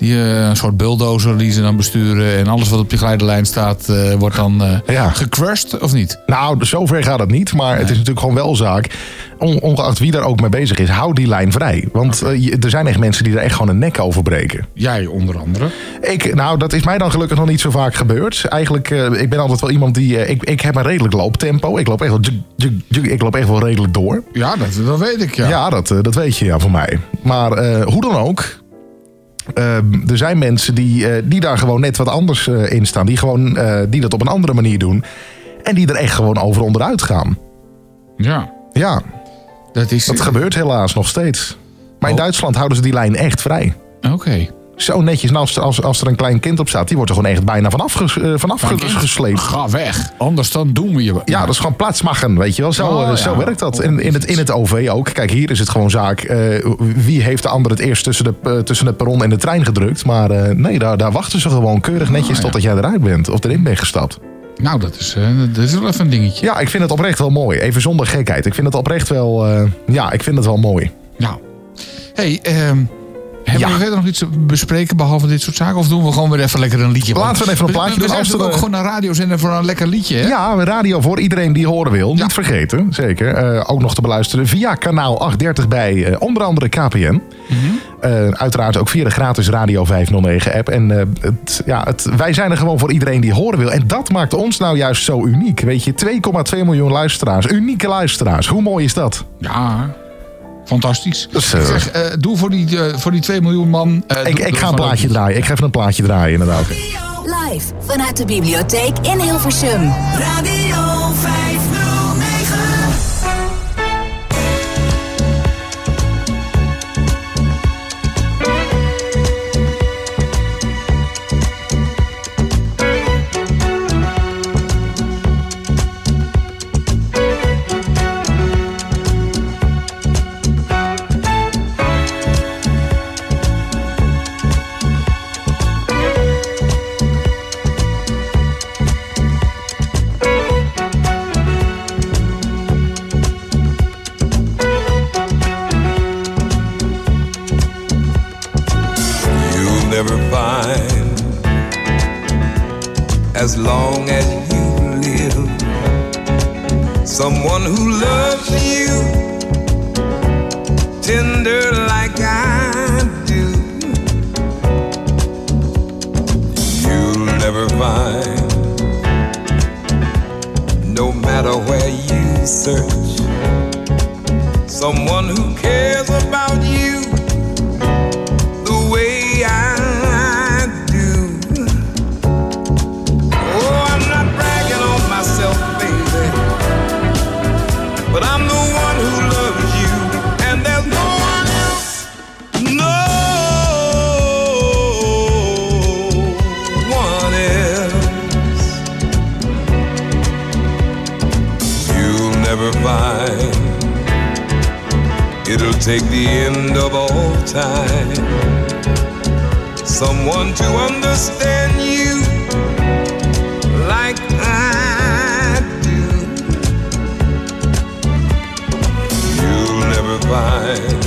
Die, eh, een soort bulldozer die ze dan besturen. En alles wat op die geleiderlijn staat eh, wordt dan Ja. gecrushed, of niet? nou, zover gaat het niet. Maar het is natuurlijk gewoon wel zaak. On- ongeacht wie daar ook mee bezig is, hou die lijn vrij. Want je- er zijn echt mensen die er echt gewoon een nek over breken. Jij onder andere. Ik, nou, dat is mij dan gelukkig nog niet zo vaak gebeurd. Eigenlijk, ik ben altijd wel iemand die... ik, ik heb een redelijk looptempo. Ik loop echt wel, juk, juk, juk, ik loop echt wel redelijk door. Ja, dat, dat weet ik, ja. Ja, dat, dat weet je ja, van mij. Maar hoe dan ook. Eh, er zijn mensen die, eh, die daar gewoon net wat anders eh, in staan. Die, gewoon, eh, die dat op een andere manier doen. En die er echt gewoon over onderuit gaan. Ja. Ja, Dat is... dat gebeurt helaas nog steeds. Maar in Oh. Duitsland houden ze die lijn echt vrij. Oké. Zo netjes. Nou, als, als, als er een klein kind op staat, die wordt er gewoon echt bijna vanaf, ges, eh, vanaf gesleept. Ga weg. Anders dan doen we je. Ja, dat is gewoon plaatsmachen, weet je wel. Zo, Oh, eh, zo ja. werkt dat. En in het, in het OV ook. Kijk, hier is het gewoon zaak. eh, wie heeft de ander het eerst tussen, de, tussen het perron en de trein gedrukt? Maar nee, daar, daar wachten ze gewoon keurig netjes Oh, ja. totdat jij eruit bent. Of erin bent gestapt. Nou, dat is, dat is wel even een dingetje. Ja, ik vind het oprecht wel mooi. Even zonder gekheid. Ik vind het oprecht wel... ja, ik vind het wel mooi. Nou. hey, ehm, hebben Ja. we verder nog iets te bespreken behalve dit soort zaken? Of doen we gewoon weer even lekker een liedje? Laten we even een plaatje we, doen. We ook gewoon naar radiozender voor een lekker liedje, hè? Ja, radio voor iedereen die horen wil. Ja. Niet vergeten, zeker. Eh, ook nog te beluisteren via kanaal 830 bij eh, onder andere KPN. Mhm. Eh, uiteraard ook via de gratis Radio 509 app. En het, ja, het, wij zijn er gewoon voor iedereen die horen wil. En dat maakt ons nou juist zo uniek. Weet je, 2,2 miljoen luisteraars. Unieke luisteraars. Hoe mooi is dat? Ja, fantastisch. Dus, ik zeg, eh, doe voor die, eh, voor die 2 miljoen man... eh, Ik, doe- ik ga een plaatje draaien. Ik ga even een plaatje draaien, inderdaad. Live vanuit de bibliotheek in Hilversum. Radio 509. Someone who loves you tender like I do. You'll never find, no matter where you search, someone who cares take the end of all time. Someone to understand you like I do. You'll never find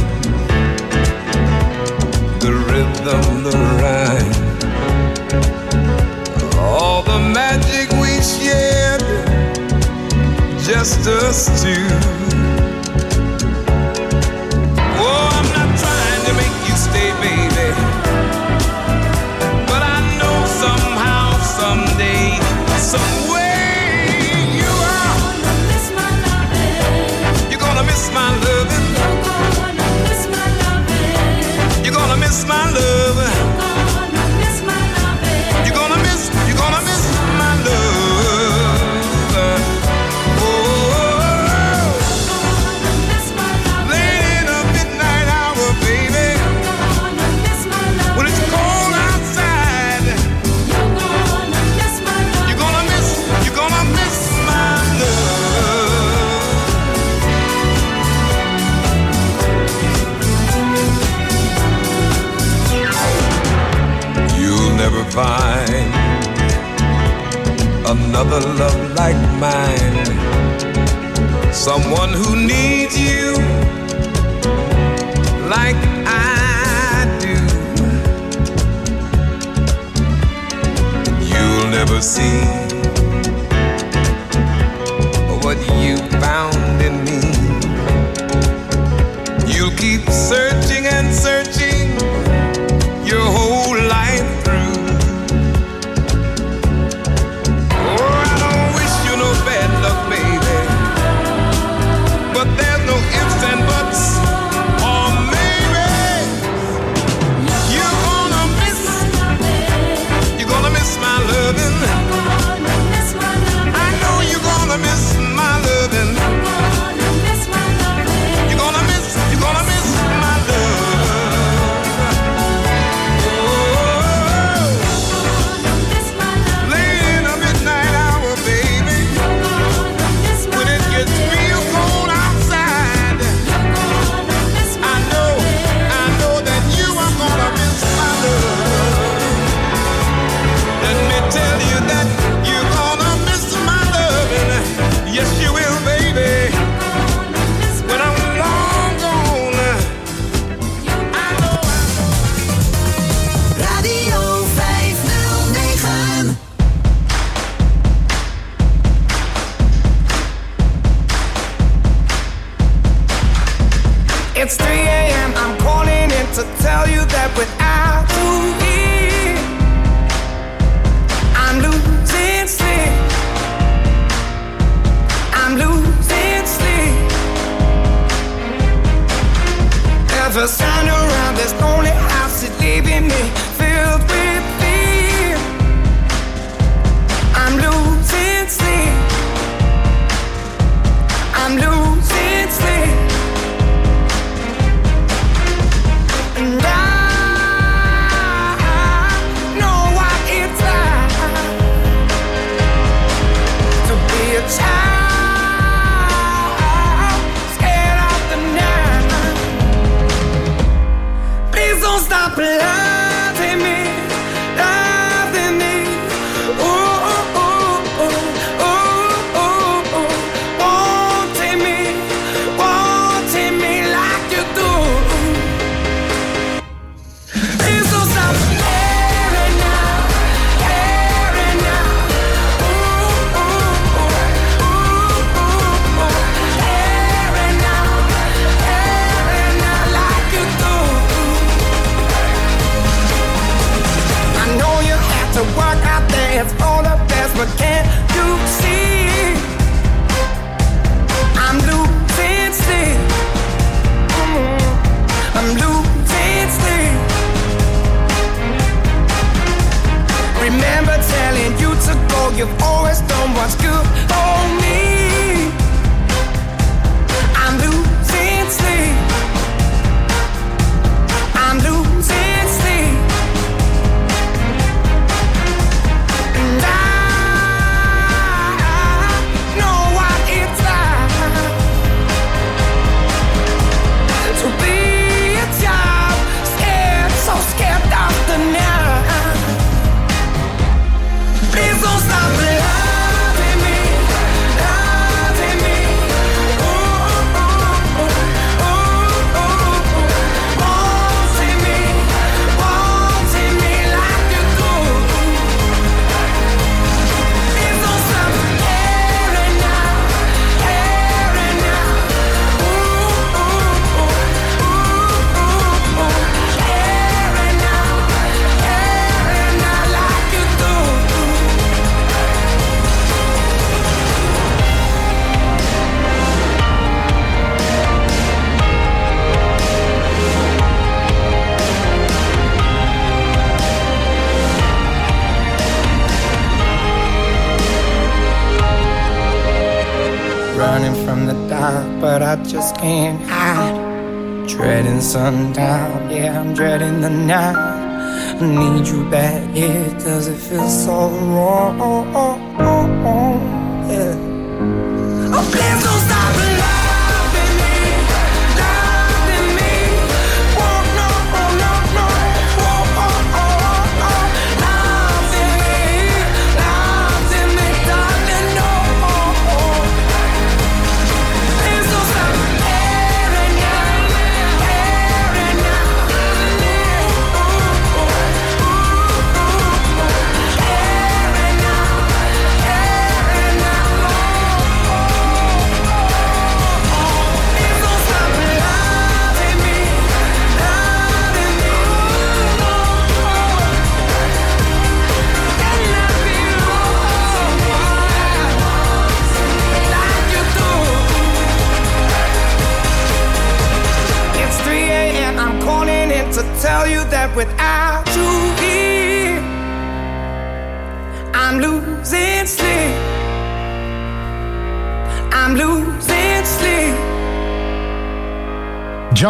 the rhythm, the rhyme, all the magic we shared, just us two. So.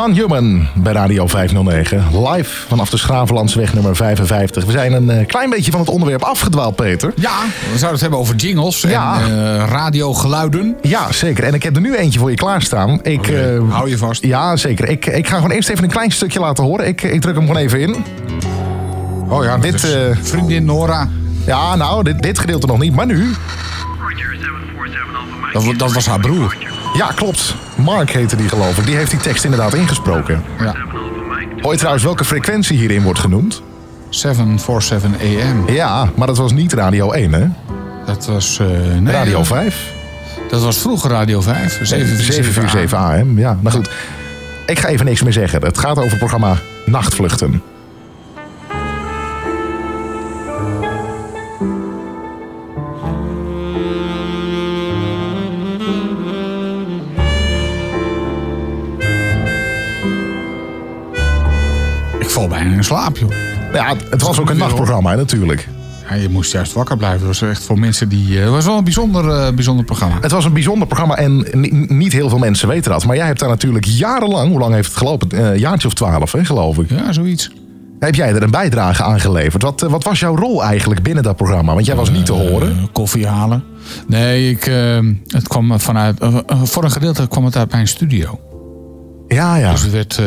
John Human bij Radio 509. Live vanaf de Schravenlandsweg nummer 55. We zijn een eh, klein beetje van het onderwerp afgedwaald, Peter. Ja, we zouden het hebben over jingles Ja. en eh, radiogeluiden. Ja, zeker. En ik heb er nu eentje voor je klaarstaan. Ik, eh, hou je vast. Ja, zeker. Ik, ik ga gewoon eerst even een klein stukje laten horen. Ik, ik druk hem gewoon even in. Oh ja, Dit, dit is eh, vriendin Nora. Ja, nou, dit, dit gedeelte nog niet, maar nu. Dat, dat was haar broer. Ja, klopt. Mark heette die geloof ik. Die heeft die tekst inderdaad ingesproken. Ja. Hoor je trouwens welke frequentie hierin wordt genoemd? 747 AM. Ja, maar dat was niet Radio 1, hè? Dat was... eh, nee, Radio eh, 5. Dat was vroeger Radio 5. 747 747 AM. Ja, nou goed. Ik ga even niks meer zeggen. Het gaat over het programma Nachtvluchten. In slaap, joh. Ja, het was ook een nachtprogramma, hè, natuurlijk. Ja, je moest juist wakker blijven. Dat was echt voor mensen die... eh, Het was wel een bijzonder, eh, bijzonder programma. Het was een bijzonder programma en ni- niet heel veel mensen weten dat. Maar jij hebt daar natuurlijk jarenlang, hoe lang heeft het gelopen? Een jaartje of twaalf, hè, geloof ik. Ja, zoiets. Heb jij er een bijdrage aan geleverd? Wat, eh, wat was jouw rol eigenlijk binnen dat programma? Want jij was niet te horen. Eh, koffie halen. Nee, ik, eh, het kwam vanuit... eh, eh, voor een gedeelte kwam het uit mijn studio. Ja, ja. Dus het, werd, eh,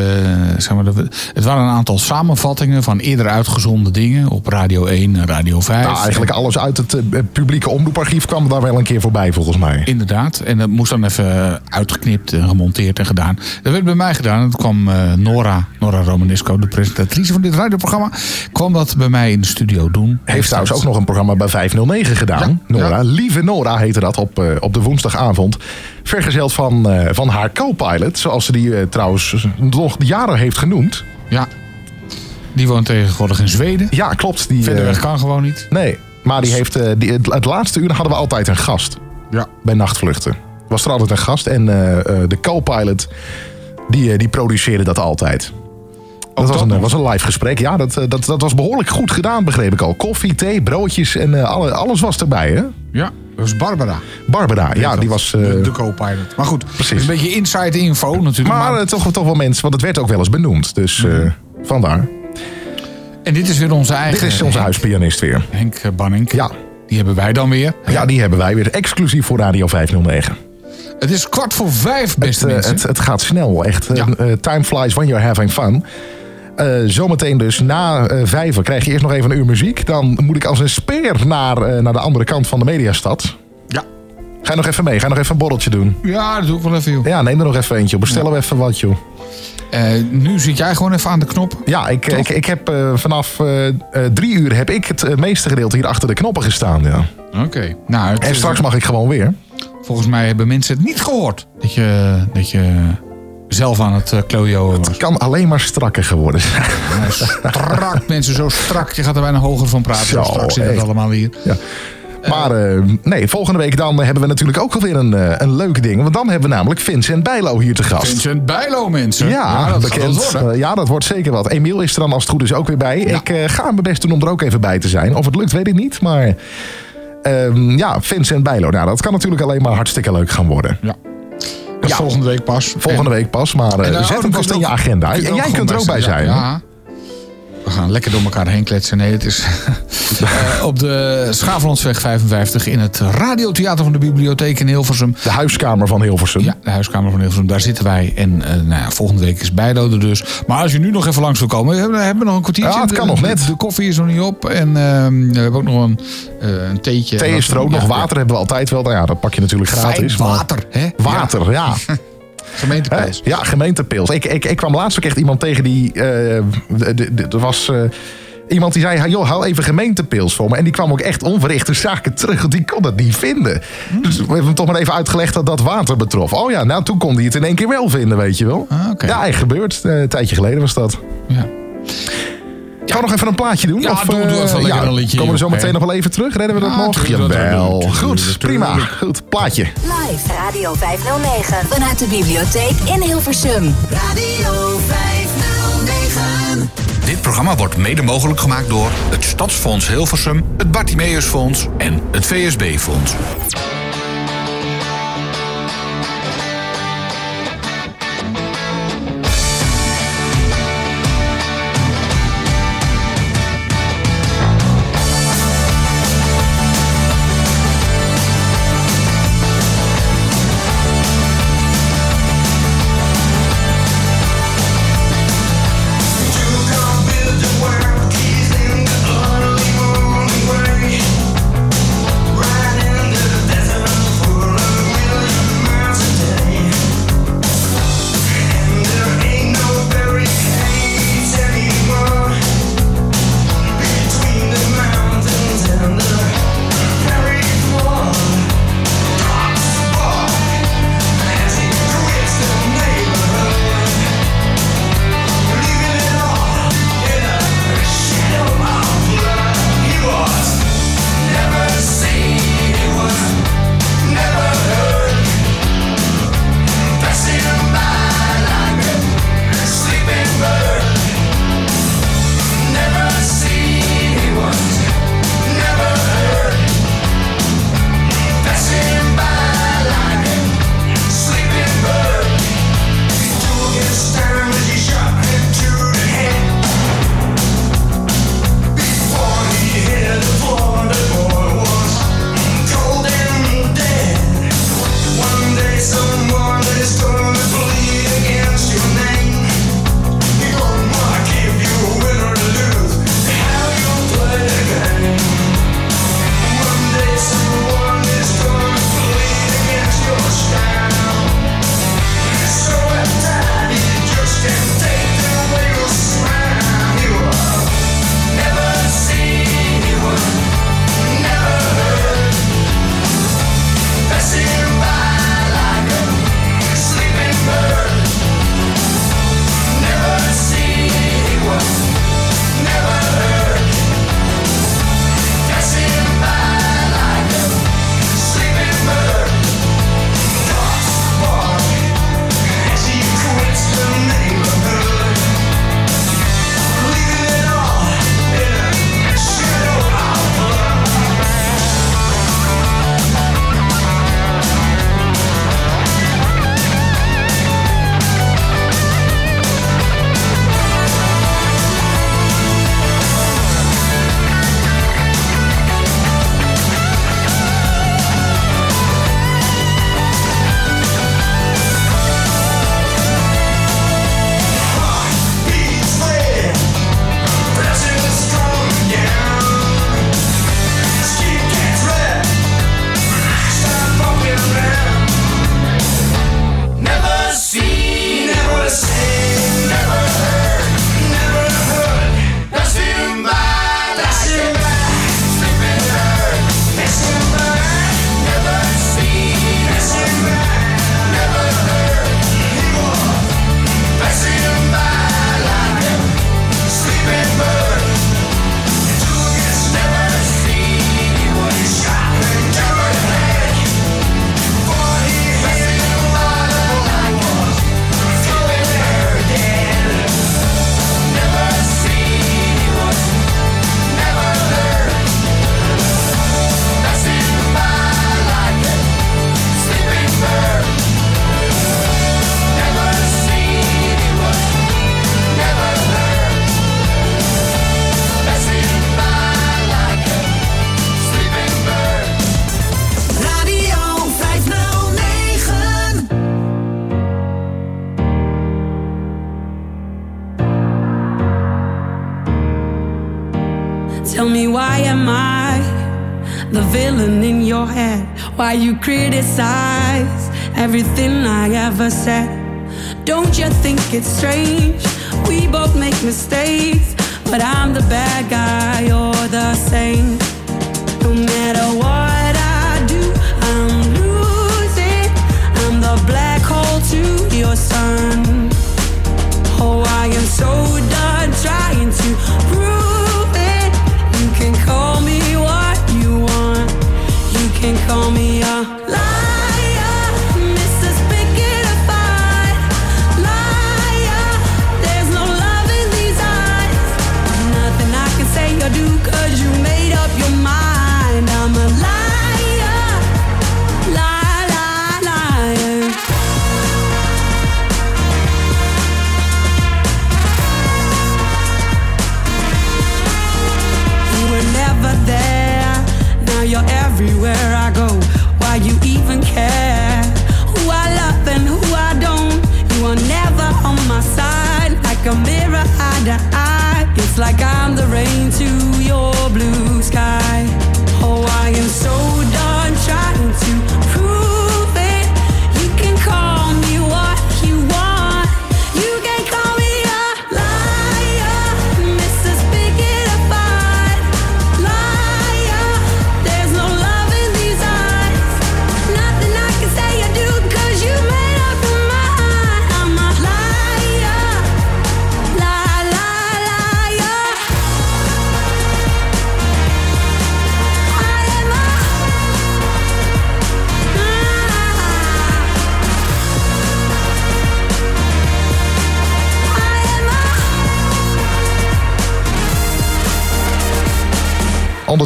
zeg maar, het waren een aantal samenvattingen van eerder uitgezonden dingen op Radio 1 en Radio 5. Nou, eigenlijk alles uit het eh, publieke omroeparchief kwam daar wel een keer voorbij, volgens mij. Inderdaad. En dat moest dan even uitgeknipt en gemonteerd en gedaan. Dat werd bij mij gedaan. Toen kwam eh, Nora, Nora Romanesco, de presentatrice van dit radioprogramma, kwam dat bij mij in de studio doen. Heeft trouwens ook nog een programma bij 509 gedaan. Nora, lieve Nora heette dat op, op de woensdagavond. Vergezeld van, eh, van haar co-pilot, zoals ze die eh, trouwens nog jaren heeft genoemd. Ja. Die woont tegenwoordig in Zweden. Ja, klopt. Die, Verder eh, weg kan gewoon niet. Nee, maar die heeft, die, het, laatste uur hadden we altijd een gast. Ja. Bij nachtvluchten. Was er altijd een gast. En de co-pilot, die, die produceerde dat altijd. Dat, was, een, was een live gesprek. Ja, dat, eh, dat, dat was behoorlijk goed gedaan, begreep ik al. Koffie, thee, broodjes en eh, alle, alles was erbij, hè? Ja, dat was Barbara. Barbara, ja, die was... eh, De, de co-pilot. Maar goed, Precies. een beetje inside info natuurlijk. maar maar- eh, toch, toch wel mensen, want het werd ook wel eens benoemd. Dus eh, vandaar. En dit is weer onze eigen... Dit is onze huispianist weer. Henk eh, Banning. Ja. Die hebben wij dan weer. Ja, die hebben wij weer exclusief voor Radio 509. Het is kwart voor vijf, beste Het, eh, mensen. het, het gaat snel, echt. Ja. Eh, eh, time flies when you're having fun. Eh, zometeen dus na vijven krijg je eerst nog even een uur muziek. Dan moet ik als een speer naar, eh, naar de andere kant van de mediastad. Ja. Ga je nog even mee? Ga je nog even een borreltje doen? Ja, dat doe ik wel even, joh. Ja, neem er nog even eentje op. Bestellen we even wat, joh. Nu zit jij gewoon even aan de knop. Ja, ik, ik, ik heb vanaf drie uur heb ik het meeste gedeelte hier achter de knoppen gestaan. Ja. Oké. Nou, En straks mag ik gewoon weer. Volgens mij hebben mensen het niet gehoord. Dat je, dat je zelf aan het uh, klojo. Het kan alleen maar strakker geworden zijn. Ja, strak, mensen, zo strak. Je gaat er bijna hoger van praten. Zo, strak zit het allemaal hier. Ja. Maar eh, nee, volgende week dan hebben we natuurlijk ook alweer een, eh, een leuk ding. Want dan hebben we namelijk Vincent Bijlo hier te gast. Vincent Bijlo, mensen. Ja, dat bekend. Eh, ja, dat wordt zeker wat. Emiel is er dan als het goed is ook weer bij. Ik eh, ga mijn best doen om er ook even bij te zijn. Of het lukt, weet ik niet. Maar ehm, ja, Vincent Bijlo. Nou, dat kan natuurlijk alleen maar hartstikke leuk gaan worden. Ja. Volgende week pas. Volgende En- week pas, maar eh, zet oh, hem dan vast in je agenda. En jij kunt er ook bij zijn. Ja. We gaan lekker door elkaar heen kletsen. Nee, het is eh, op de Schaaflandsweg 55 in het radiotheater van de bibliotheek in Hilversum. De huiskamer van Hilversum. Ja, de huiskamer van Hilversum. Daar zitten wij. En eh, nou ja, volgende week is Bijlo er dus. Maar als je nu nog even langs wil komen. We hebben, hebben we nog een kwartiertje. Ja, het kan De- nog net. De, koffie is nog niet op. En ehm, we hebben ook nog een, eh, een theetje. Thee is er ook nog. Water hebben we altijd wel. Nou ja, dat pak je natuurlijk gratis. Fijn water, hè? Water, ja. Gemeenteprijs. Ja, gemeentepils. Ik, ik, ik kwam laatst ook echt iemand tegen die... eh, Er was... eh, Iemand die zei, joh, hou even gemeentepils voor me. En die kwam ook echt onverrichte zaken terug. want Die kon het niet vinden. Dus we hebben hem toch maar even uitgelegd dat dat water betrof. Oh ja, nou toen kon hij het in één keer wel vinden, weet je wel. Ja, echt gebeurd. Eh, een tijdje geleden was dat. Ja. Gaan we nog even een plaatje doen? Ja, of, doe- doe eh, even lekker een liedje, Komen we zo meteen nog wel even terug? Redden we dat Ja, nog? Jawel. Goed, prima. Goed, plaatje. Live Radio 509 vanuit de bibliotheek in Hilversum. Radio 509. programma wordt mede mogelijk gemaakt door het Stadsfonds Hilversum, het Bartimeusfonds en het VSB-fonds.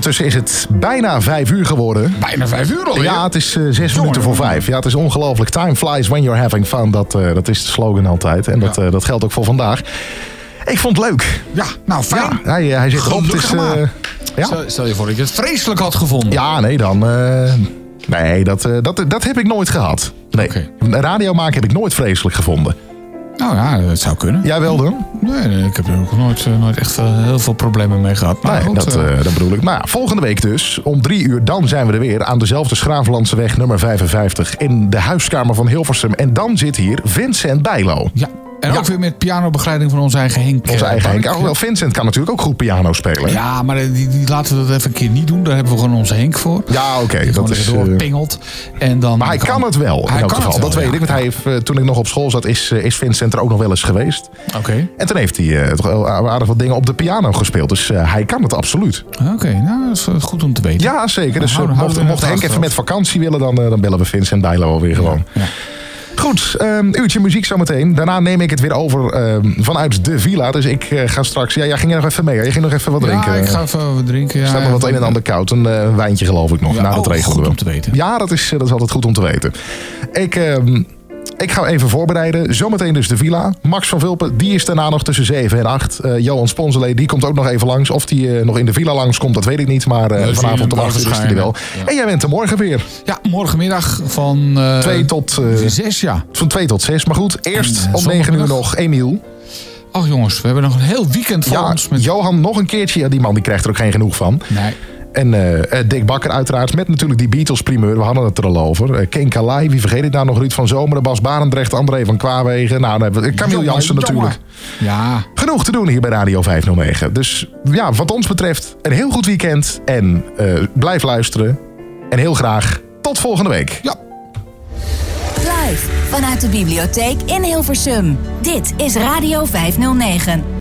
Ondertussen is het bijna vijf uur geworden. Bijna vijf uur alweer? Ja, het is eh, zes minuten voor vijf. Ja, het is ongelooflijk. Time flies when you're having fun. Dat, eh, dat is de slogan altijd. En dat, eh, dat geldt ook voor vandaag. Ik vond het leuk. Ja, nou fijn. Ja, hij, hij zit ja. Stel, je voor dat je het vreselijk had gevonden. ja, nee, dan... nee, dat, dat, dat heb ik nooit gehad. Nee, radio maken heb ik nooit vreselijk gevonden. Nou ja, dat zou kunnen. Jij wel dan? Nee, ik heb er ook nooit, eh, nooit echt eh, heel veel problemen mee gehad. Maar Nee, goed, dat, eh, dat bedoel ik. Maar volgende week dus, om drie uur, dan zijn we er weer aan dezelfde Schravenlandse weg nummer 55 in de huiskamer van Hilversum. En dan zit hier Vincent Bijlo. Ja, en ook weer met pianobegeleiding van onze eigen Henk. Onze eh, eigen Henk. Park. Alhoewel, Vincent kan natuurlijk ook goed piano spelen. Ja, maar die, die laten we dat even een keer niet doen. Daar hebben we gewoon onze Henk voor. Ja, oké. Dat is, eh, pingelt. En dan Maar hij kan het wel, in Hij elk kan geval. wel, dat weet ja. ik, want hij heeft, eh, toen ik nog op school zat, is, eh, is Vincent er ook nog wel eens geweest. Oké. En toen heeft hij eh, toch wel aardig wat dingen op de piano gespeeld. Dus eh, hij kan het absoluut. Oké, nou, dat is eh, goed om te weten. Ja, zeker. Dus eh, Houden- mocht, houden mocht Henk even met vakantie willen, dan, eh, dan bellen we Vincent Bijlo alweer gewoon. Goed, ehm, uurtje muziek zometeen. Daarna neem ik het weer over ehm, vanuit de villa. Dus ik eh, ga straks... Ja, jij ging er nog even mee. hè? Je ging nog even wat drinken. Ja, ik ga even wat drinken. Ja, Er staat nog wat een en ander koud. Een eh, wijntje geloof ik nog. Ja, nou, dat oh, regelen goed we. om te weten. Ja, dat is, eh, dat is altijd goed om te weten. Ik, ehm, ik ga even voorbereiden. Zometeen dus de villa. Max van Vulpen, die is daarna nog tussen 7 en 8. Eh, Johan Sponselee, die komt ook nog even langs. Of die eh, nog in de villa langs komt, dat weet ik niet. Maar eh, vanavond om hem 8 uur is hij er wel. En jij bent er morgen weer. Ja, morgenmiddag van... eh 2 tot... eh, 6, ja. Van 2 tot 6. Maar goed, eerst En, om 9 uur nog Emiel. Ach jongens, we hebben nog een heel weekend voor Ja, ons. Met... Johan nog een keertje. Ja, die man die krijgt er ook geen genoeg van. Nee. En eh, eh, Dick Bakker uiteraard, met natuurlijk die Beatles-primeur. We hadden het er al over. Eh, Ken Kalai, wie vergeet ik nou nog? Ruud van Zomeren, Bas Barendrecht, André van Kwaawegen. Nou, dan hebben we Camille Jongen, Jansen jongen. natuurlijk. Ja, Genoeg te doen hier bij Radio 509. Dus ja, wat ons betreft een heel goed weekend. En eh, blijf luisteren. En heel graag tot volgende week. Ja. Live vanuit de bibliotheek in Hilversum. Dit is Radio 509.